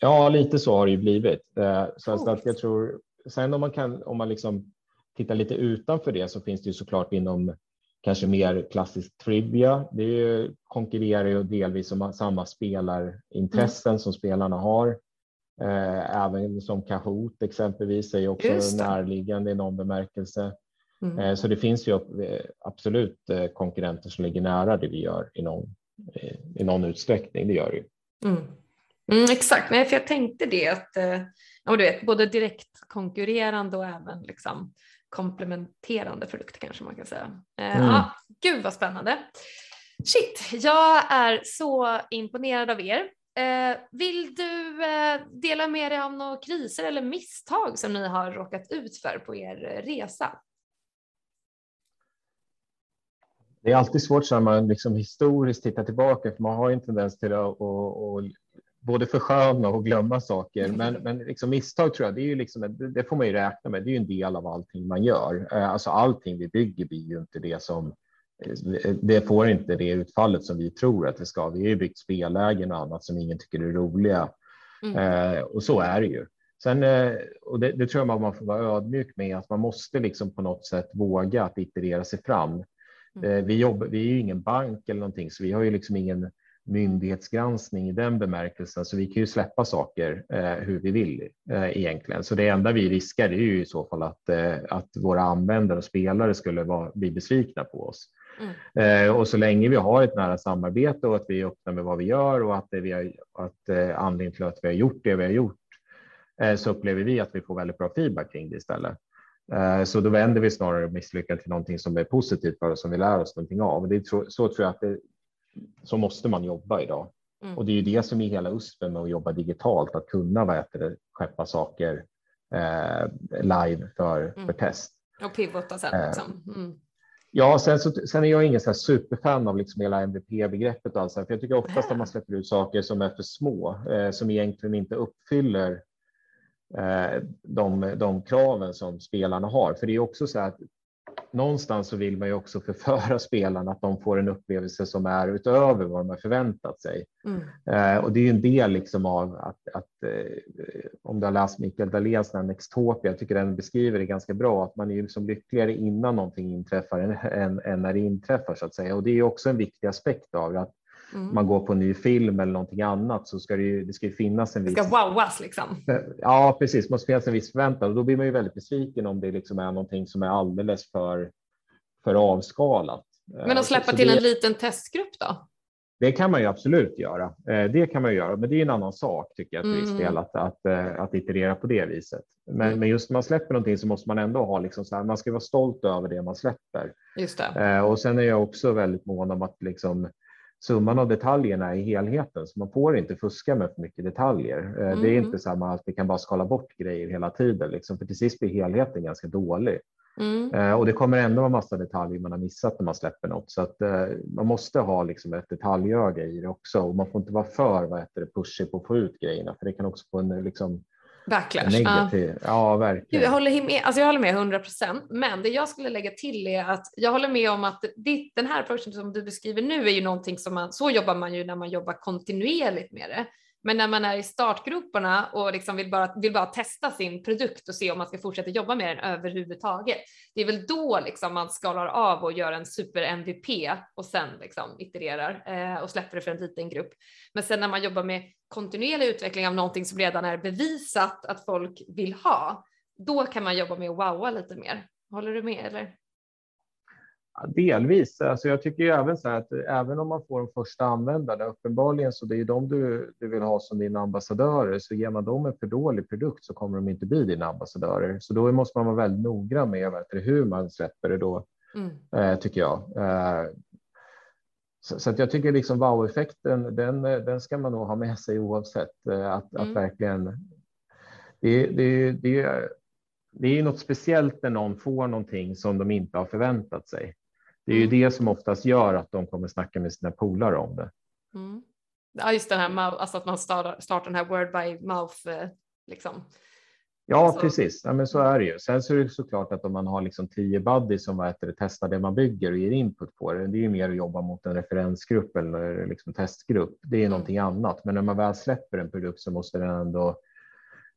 Ja, lite så har det ju blivit. Eh, så oh. att jag tror, sen om man kan, om man liksom tittar lite utanför det så finns det ju såklart inom kanske mer klassisk trivia. Det är ju, konkurrerar ju delvis om samma spelarintressen mm. som spelarna har. Eh, även som Kahoot exempelvis är ju också närliggande i någon bemärkelse. Mm. Eh, så det finns ju absolut konkurrenter som ligger nära det vi gör i någon, i någon utsträckning. Det gör det ju. Mm. Mm, exakt, Nej, för jag tänkte det att eh, ja, du vet, både direkt konkurrerande och även liksom komplementerande produkter kanske man kan säga. Eh, mm. ah, gud vad spännande. Shit, jag är så imponerad av er. Eh, vill du dela med dig av några kriser eller misstag som ni har råkat ut för på er resa? Det är alltid svårt när man liksom historiskt tittar tillbaka, för man har en tendens till att, att, att både försköna och glömma saker. Mm. Men, men liksom misstag tror jag, det, är ju liksom, det, får man ju räkna med. Det är ju en del av allting man gör. Eh, alltså allting vi bygger blir ju inte det som eh, det får inte det utfallet som vi tror att det ska. Vi har ju byggt spellägen och annat som ingen tycker är roliga mm. eh, och så är det ju. Sen, eh, och det, det, tror jag man får vara ödmjuk med, att man måste liksom på något sätt våga att iterera sig fram. Mm. Eh, vi, jobbar, vi är ju ingen bank eller någonting, så vi har ju liksom ingen myndighetsgranskning i den bemärkelsen, så vi kan ju släppa saker eh, hur vi vill eh, egentligen. Så det enda vi riskar är ju i så fall att, eh, att våra användare och spelare skulle vara, bli besvikna på oss. Mm. Eh, och så länge vi har ett nära samarbete och att vi är öppna med vad vi gör och att, det vi har, att eh, anledningen till att vi har gjort det vi har gjort eh, så upplever vi att vi får väldigt bra feedback kring det istället. Så då vänder vi snarare misslyckan till någonting som är positivt för oss, som vi lär oss någonting av. Det är så tror jag att det, så måste man jobba idag. Mm. Och det är ju det som är hela USPen med att jobba digitalt, att kunna vad heter det, skeppa saker eh, live för, mm. för test. Och pivota sen. Eh, liksom. Mm. Ja, sen, så, sen är jag ingen så superfan av liksom hela MVP-begreppet. Alltså, för jag tycker oftast att man släpper ut saker som är för små, eh, som egentligen inte uppfyller eh, de, de kraven som spelarna har. För det är också så att någonstans så vill man ju också förföra spelarna att de får en upplevelse som är utöver vad de har förväntat sig. Mm. Eh, och det är ju en del liksom av att, att eh, om du har läst Mikael Dahléns Nextopia, jag tycker den beskriver det ganska bra, att man är liksom lyckligare innan någonting inträffar än, än, än när det inträffar så att säga. Och det är också en viktig aspekt av att mm. man går på en ny film eller någonting annat så ska det ju, det ska ju finnas en viss... Det ska wowas liksom. Ja, precis. Det måste finnas en viss förväntan och då blir man ju väldigt besviken om det liksom är någonting som är alldeles för, för avskalat. Men att släppa så, till det, en liten testgrupp då? Det kan man ju absolut göra. Eh, det kan man göra, men det är en annan sak tycker jag till viss mm. del att, att, eh, att iterera på det viset. Men, mm. men just när man släpper någonting så måste man ändå ha liksom så här, man ska vara stolt över det man släpper. Just det. Eh, och sen är jag också väldigt mån om att liksom summan av detaljerna i helheten, så man får inte fuska med för mycket detaljer. Mm. Det är mm. inte samma att vi kan bara skala bort grejer hela tiden, liksom, för till sist blir helheten ganska dålig. Mm. Eh, och det kommer ändå vara massa detaljer man har missat när man släpper något, så att eh, man måste ha liksom ett detaljöga i det också och man får inte vara för vad heter det, pushig på att få ut grejerna, för det kan också få en liksom, Backlash. Negativ. Ja. ja, verkligen. Jag håller, med, alltså jag håller med 100 procent, men det jag skulle lägga till är att jag håller med om att ditt, den här approachen som du beskriver nu är ju någonting som man, så jobbar man ju när man jobbar kontinuerligt med det. Men när man är i startgroparna och liksom vill, bara, vill bara testa sin produkt och se om man ska fortsätta jobba med den överhuvudtaget, det är väl då liksom man skalar av och gör en super MVP och sen liksom itererar eh, och släpper det för en liten grupp. Men sen när man jobbar med kontinuerlig utveckling av någonting som redan är bevisat att folk vill ha, då kan man jobba med att wowa lite mer. Håller du med eller? Delvis. Alltså jag tycker ju även så här att även om man får de första användarna, uppenbarligen så det är ju de du, du vill ha som dina ambassadörer, så ger man dem en för dålig produkt så kommer de inte bli dina ambassadörer. Så då måste man vara väldigt noggrann med vet, hur man släpper det då, mm. eh, tycker jag. Eh, så, så, att jag tycker liksom wow-effekten, den, den ska man nog ha med sig oavsett. Eh, att, mm. att verkligen, det, det, det, det är något speciellt när någon får någonting som de inte har förväntat sig. Det är ju mm. det som oftast gör att de kommer snacka med sina polare om det. Mm. Ja, just den här, alltså att man startar, startar den här word by mouth eh, liksom. Ja, alltså. precis. Ja, men så är det ju. Sen så är det såklart att om man har liksom tio buddies som vad det, testar det man bygger och ger input på det. Det är ju mer att jobba mot en referensgrupp eller liksom testgrupp. Det är mm. någonting annat. Men när man väl släpper en produkt så måste den ändå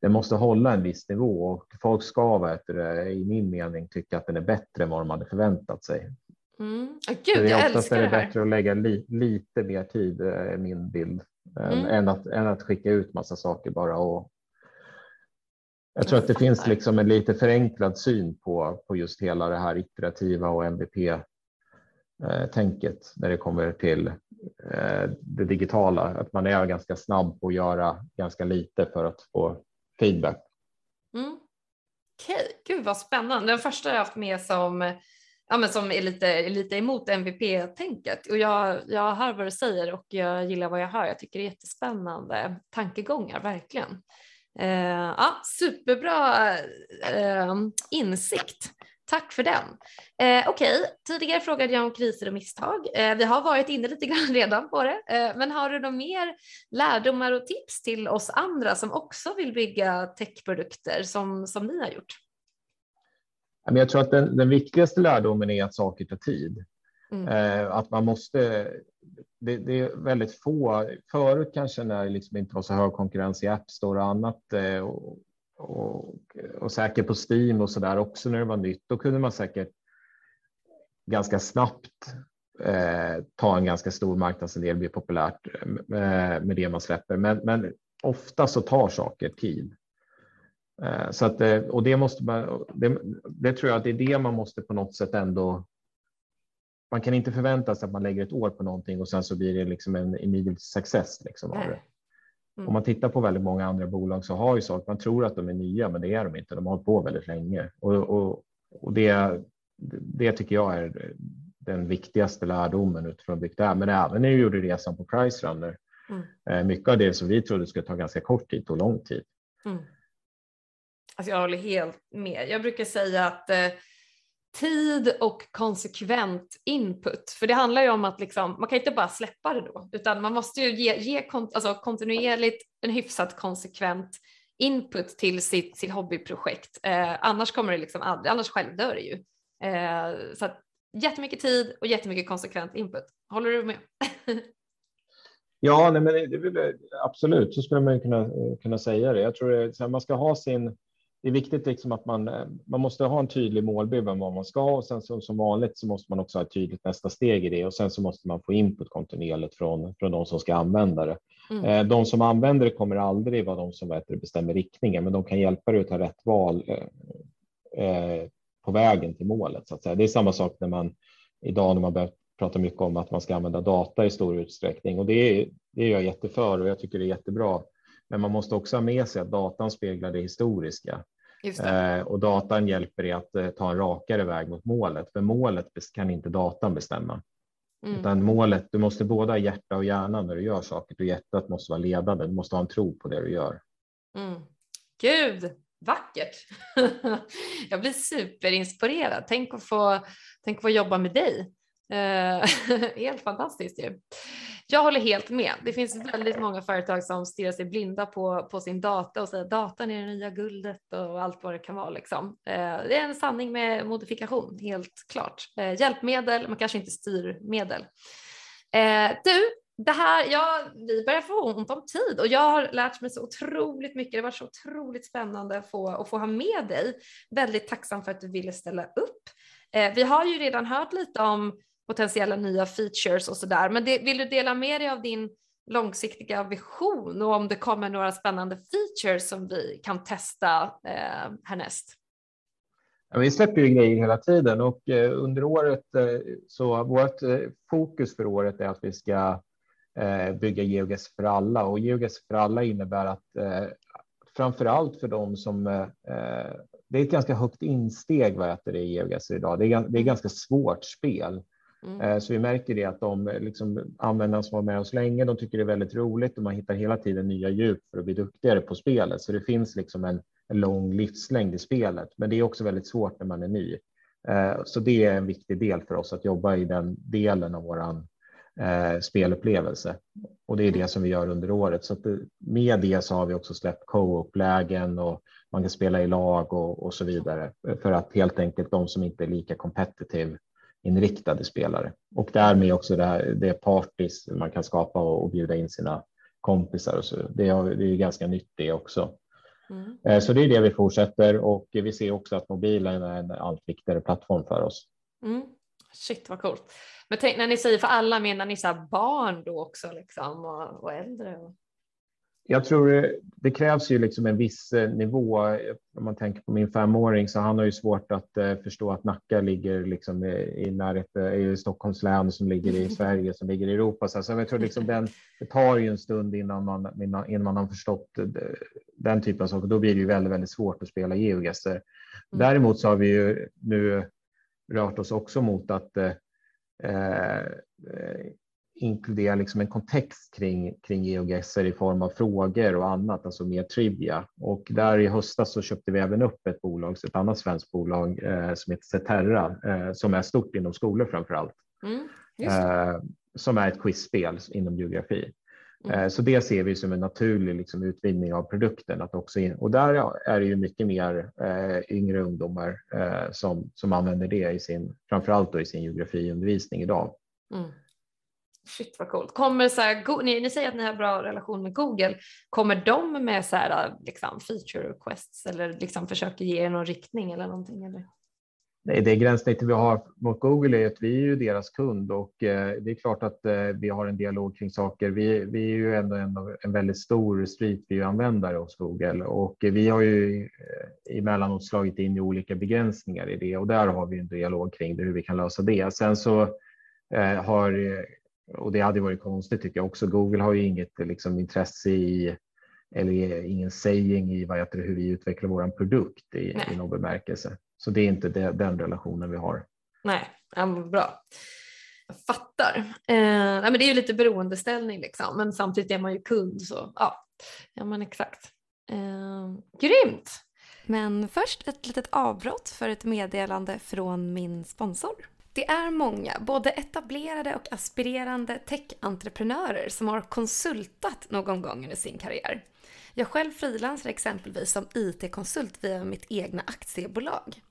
den måste hålla en viss nivå och folk ska, vet det, i min mening, tycka att den är bättre än vad de hade förväntat sig. Mm. Oh, Gud, jag älskar är det här. bättre att lägga li, lite mer tid, är eh, min bild, mm. än, att, än att skicka ut massa saker bara. Och jag tror att det finns liksom en lite förenklad syn på, på just hela det här iterativa och MVP tänket när det kommer till eh, det digitala. Att man är ganska snabb på att göra ganska lite för att få feedback. Mm. Okej, okay. gud vad spännande. Den första jag haft med som ja, men som är lite, lite emot MVP-tänket. Och jag, jag hör vad du säger och jag gillar vad jag hör. Jag tycker det är jättespännande tankegångar, verkligen. Eh, ja, superbra eh, insikt. Tack för den. Eh, Okej, okay. tidigare frågade jag om kriser och misstag. Eh, vi har varit inne lite grann redan på det, eh, men har du några mer lärdomar och tips till oss andra som också vill bygga techprodukter som, som ni har gjort? Jag tror att den, den viktigaste lärdomen är att saker tar tid. Mm. Eh, att man måste. Det, det, är väldigt få. Förut kanske när det liksom inte var så hög konkurrens i App Store och annat eh, och, och, och säkert på Steam och så där också när det var nytt. Då kunde man säkert ganska snabbt eh, ta en ganska stor marknadsandel, bli populärt med, eh, med det man släpper. Men, men ofta så tar saker tid. Eh, så att, eh, och det, måste man, det, det, tror jag att det är det man måste på något sätt ändå. Man kan inte förvänta sig att man lägger ett år på någonting och sen så blir det liksom en immediate success. Liksom av det. Mm. Om man tittar på väldigt många andra bolag så har ju saker, man tror att de är nya, men det är de inte. De har hållit på väldigt länge och, och, och det, det tycker jag är den viktigaste lärdomen utifrån byggt det här. Men även när vi gjorde resan på Price Runner, mm. Eh, mycket av det som vi trodde skulle ta ganska kort tid tog lång tid. Mm. Alltså jag håller helt med. Jag brukar säga att eh, tid och konsekvent input, för det handlar ju om att liksom, man kan inte bara släppa det då, utan man måste ju ge, ge kont alltså kontinuerligt en hyfsat konsekvent input till sitt, sitt hobbyprojekt. Eh, annars kommer det liksom aldrig, annars självdör det ju. Eh, så att jättemycket tid och jättemycket konsekvent input. Håller du med? ja, nej, men det, det, absolut, så skulle man kunna, eh, kunna säga det. Jag tror att man ska ha sin det är viktigt liksom att man, eh, man måste ha en tydlig målbild om vad man ska och sen så, som vanligt så måste man också ha ett tydligt nästa steg i det och sen så måste man få input kontinuerligt från, från de som ska använda det. Mm. Eh, de som använder det kommer aldrig vara de som vet, bestämmer riktningen, men de kan hjälpa dig att ta rätt val eh, eh, på vägen till målet. Så att säga. Det är samma sak när man idag när man börjar prata mycket om att man ska använda data i stor utsträckning och det är, det är jag jätteför och jag tycker det är jättebra. Men man måste också ha med sig att datan speglar det historiska. Eh, och datan hjälper dig att eh, ta en rakare väg mot målet. För målet kan inte datan bestämma. Mm. Utan målet, du måste både ha hjärta och hjärna när du gör saker. Och hjärtat måste vara ledande. Du måste ha en tro på det du gör. Mm. Gud, vackert. Jag blir superinspirerad. Tänk att få, tänk att få jobba med dig. Eh, helt fantastiskt ju. Jag håller helt med. Det finns väldigt många företag som stirrar sig blinda på, på sin data och säger datan är det nya guldet och allt vad det kan vara. Liksom. Eh, det är en sanning med modifikation, helt klart. Eh, hjälpmedel, men kanske inte styrmedel. Eh, du, det här, ja, vi börjar få ont om tid och jag har lärt mig så otroligt mycket. Det var så otroligt spännande att få, att få ha med dig. Väldigt tacksam för att du ville ställa upp. Eh, vi har ju redan hört lite om potentiella nya features och sådär, men det, vill du dela med dig av din långsiktiga vision och om det kommer några spännande features som vi kan testa eh, härnäst? Ja, vi släpper ju grejer hela tiden och eh, under året eh, så vårt eh, fokus för året är att vi ska eh, bygga GeoGuess för alla och GeoGuess för alla innebär att eh, framför allt för dem som det är ett ganska högt insteg vad heter det i GeoGuess idag. Det är, det är mm. ganska svårt spel. Mm. Eh, så vi märker det att de eh, liksom, användarna som var med oss länge, de tycker det är väldigt roligt och man hittar hela tiden nya djup för att bli duktigare på spelet. Så det finns liksom en, en lång livslängd i spelet, men det är också väldigt svårt när man är ny. Eh, så det är en viktig del för oss att jobba i den delen av våran spelupplevelse. Och det är det som vi gör under året. Så med det så har vi också släppt co-op-lägen och man kan spela i lag och, och så vidare för att helt enkelt de som inte är lika competitive inriktade spelare och därmed också det, här, det parties man kan skapa och, och bjuda in sina kompisar och så. Det, är, det är ganska nytt det också. Mm. Eh, så det är det vi fortsätter och vi ser också att mobilen är en allt viktigare plattform för oss. Mm. Shit vad coolt. Men tänk när ni säger för alla, menar ni så barn då också liksom och, och äldre? Och... Jag tror det krävs ju liksom en viss eh, nivå. Om man tänker på min femåring så han har ju svårt att förstå att Nacka ligger liksom i, närheten i Stockholms län som ligger i Sverige som ligger i Europa. Så, jag tror liksom den, det tar ju en stund innan man, innan, innan man har förstått den typen av saker. Då blir det ju väldigt, väldigt svårt att spela geogesser. Mm. Däremot så har vi ju nu rört oss också mot att eh, inkludera liksom en kontext kring, kring geogesser i form av frågor och annat, alltså mer trivia. Och där i höstas så köpte vi även upp ett bolag, ett annat svenskt bolag eh, som heter Ceterra, eh, som är stort inom skolor framför allt. Mm, eh, som är ett quizspel inom geografi. Mm. Eh, så det ser vi som en naturlig liksom, utvidgning av produkten. Att också in, och där är det ju mycket mer eh, yngre ungdomar eh, som, som använder det i sin, framförallt då i sin geografiundervisning idag. Mm. Shit vad coolt. Kommer så här, ni, ni säger att ni har bra relation med Google. Kommer de med så här, liksom, feature requests eller liksom försöker ge er någon riktning eller någonting? Eller? Nej, det gränssnittet vi har mot Google är att vi är ju deras kund och eh, det är klart att eh, vi har en dialog kring saker. Vi, vi är ju ändå en, en väldigt stor Street View-användare hos Google och vi har ju eh, emellanåt slagit in i olika begränsningar i det och där har vi en dialog kring det, hur vi kan lösa det. Sen så har, och det hade varit konstigt tycker jag också, Google har ju inget liksom, intresse i eller ingen saying i vad heter hur vi utvecklar vår produkt i, i någon bemärkelse. Så det är inte det, den relationen vi har. Nej, ja, bra. Jag fattar. Eh, nej, men det är ju lite beroendeställning liksom, men samtidigt är man ju kund så ja, ja men exakt. Eh, grymt! Men först ett litet avbrott för ett meddelande från min sponsor. Det är många, både etablerade och aspirerande tech-entreprenörer som har konsultat någon gång under sin karriär. Jag själv frilansar exempelvis som IT-konsult via mitt egna aktiebolag.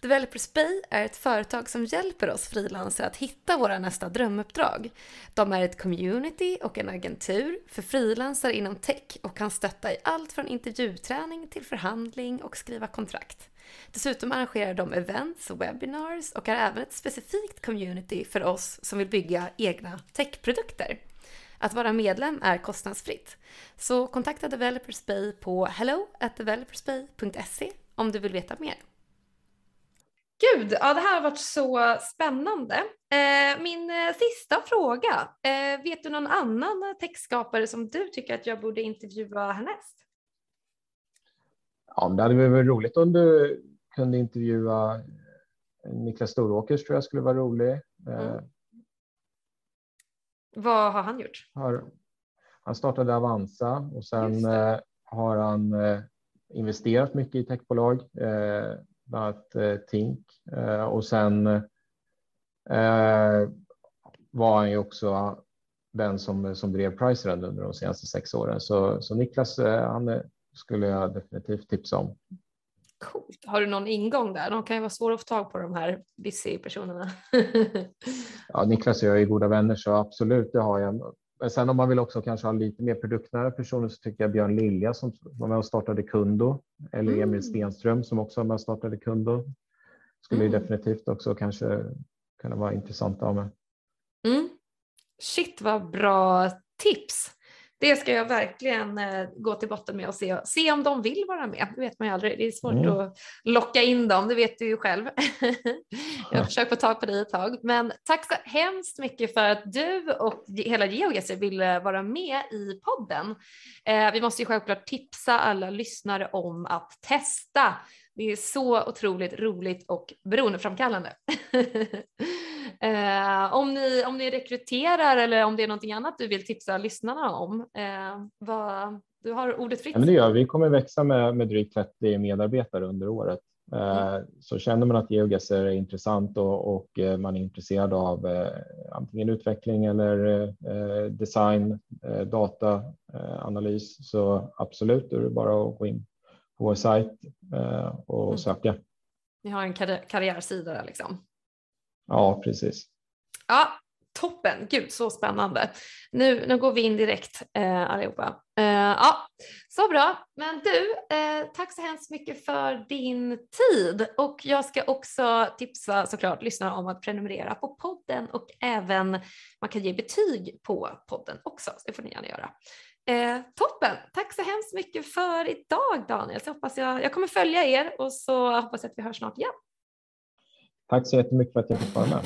Developers Bay är ett företag som hjälper oss frilansare att hitta våra nästa drömuppdrag. De är ett community och en agentur för frilansare inom tech och kan stötta i allt från intervjuträning till förhandling och skriva kontrakt. Dessutom arrangerar de events och webinars och är även ett specifikt community för oss som vill bygga egna techprodukter. Att vara medlem är kostnadsfritt. Så kontakta Developers Bay på hello.developersbay.se om du vill veta mer. Gud, ja, det här har varit så spännande. Eh, min eh, sista fråga. Eh, vet du någon annan textskapare som du tycker att jag borde intervjua härnäst? Ja, det hade varit roligt om du kunde intervjua Niklas Storåkers tror jag skulle vara rolig. Mm. Vad har han gjort? Har, han startade Avanza och sen har han investerat mycket i techbolag bland annat eh, Tink eh, och sen eh, var han ju också den som, som drev Pricerand under de senaste sex åren. Så, så Niklas, han skulle jag definitivt tipsa om. Coolt. Har du någon ingång där? De kan ju vara svåra att få tag på de här busy personerna. ja, Niklas och jag är goda vänner så absolut, det har jag. men sen om man vill också kanske ha lite mer produktnära personer så tycker jag Björn Lilja som var med och startade Kundo eller Emil mm. Stenström som också var med och startade Kundo skulle mm. definitivt också kanske kunna vara intressant att ha med. Mm. Shit vad bra tips! Det ska jag verkligen eh, gå till botten med och se, se om de vill vara med. Det vet man ju aldrig. Det är svårt mm. att locka in dem, det vet du ju själv. jag har försökt få tag på dig ett tag. Men tack så hemskt mycket för att du och hela GeoGuessr ville vara med i podden. Eh, vi måste ju självklart tipsa alla lyssnare om att testa det är så otroligt roligt och beroendeframkallande. eh, om, ni, om ni rekryterar eller om det är någonting annat du vill tipsa lyssnarna om, eh, vad, du har ordet fritt. Ja, men det gör vi. Vi kommer växa med, med drygt 30 medarbetare under året. Eh, mm. Så känner man att GeoGuessr är intressant och, och, eh, man är intresserad av eh, antingen utveckling eller design, data, analys så absolut, är det bara att gå in på vår sajt och mm. söka. Ni har en karri karriärsida liksom? Ja, precis. Ja, toppen, gud så spännande. Nu, nu går vi in direkt eh, allihopa. Eh, ja, så bra. Men du, eh, tack så hemskt mycket för din tid och jag ska också tipsa såklart lyssnarna om att prenumerera på podden och även man kan ge betyg på podden också. Så det får ni gärna göra. Eh, toppen! Tack så hemskt mycket för idag Daniel. Så hoppas jag, jag kommer följa er och så hoppas jag att vi hörs snart igen. Tack så jättemycket för att jag fick vara med.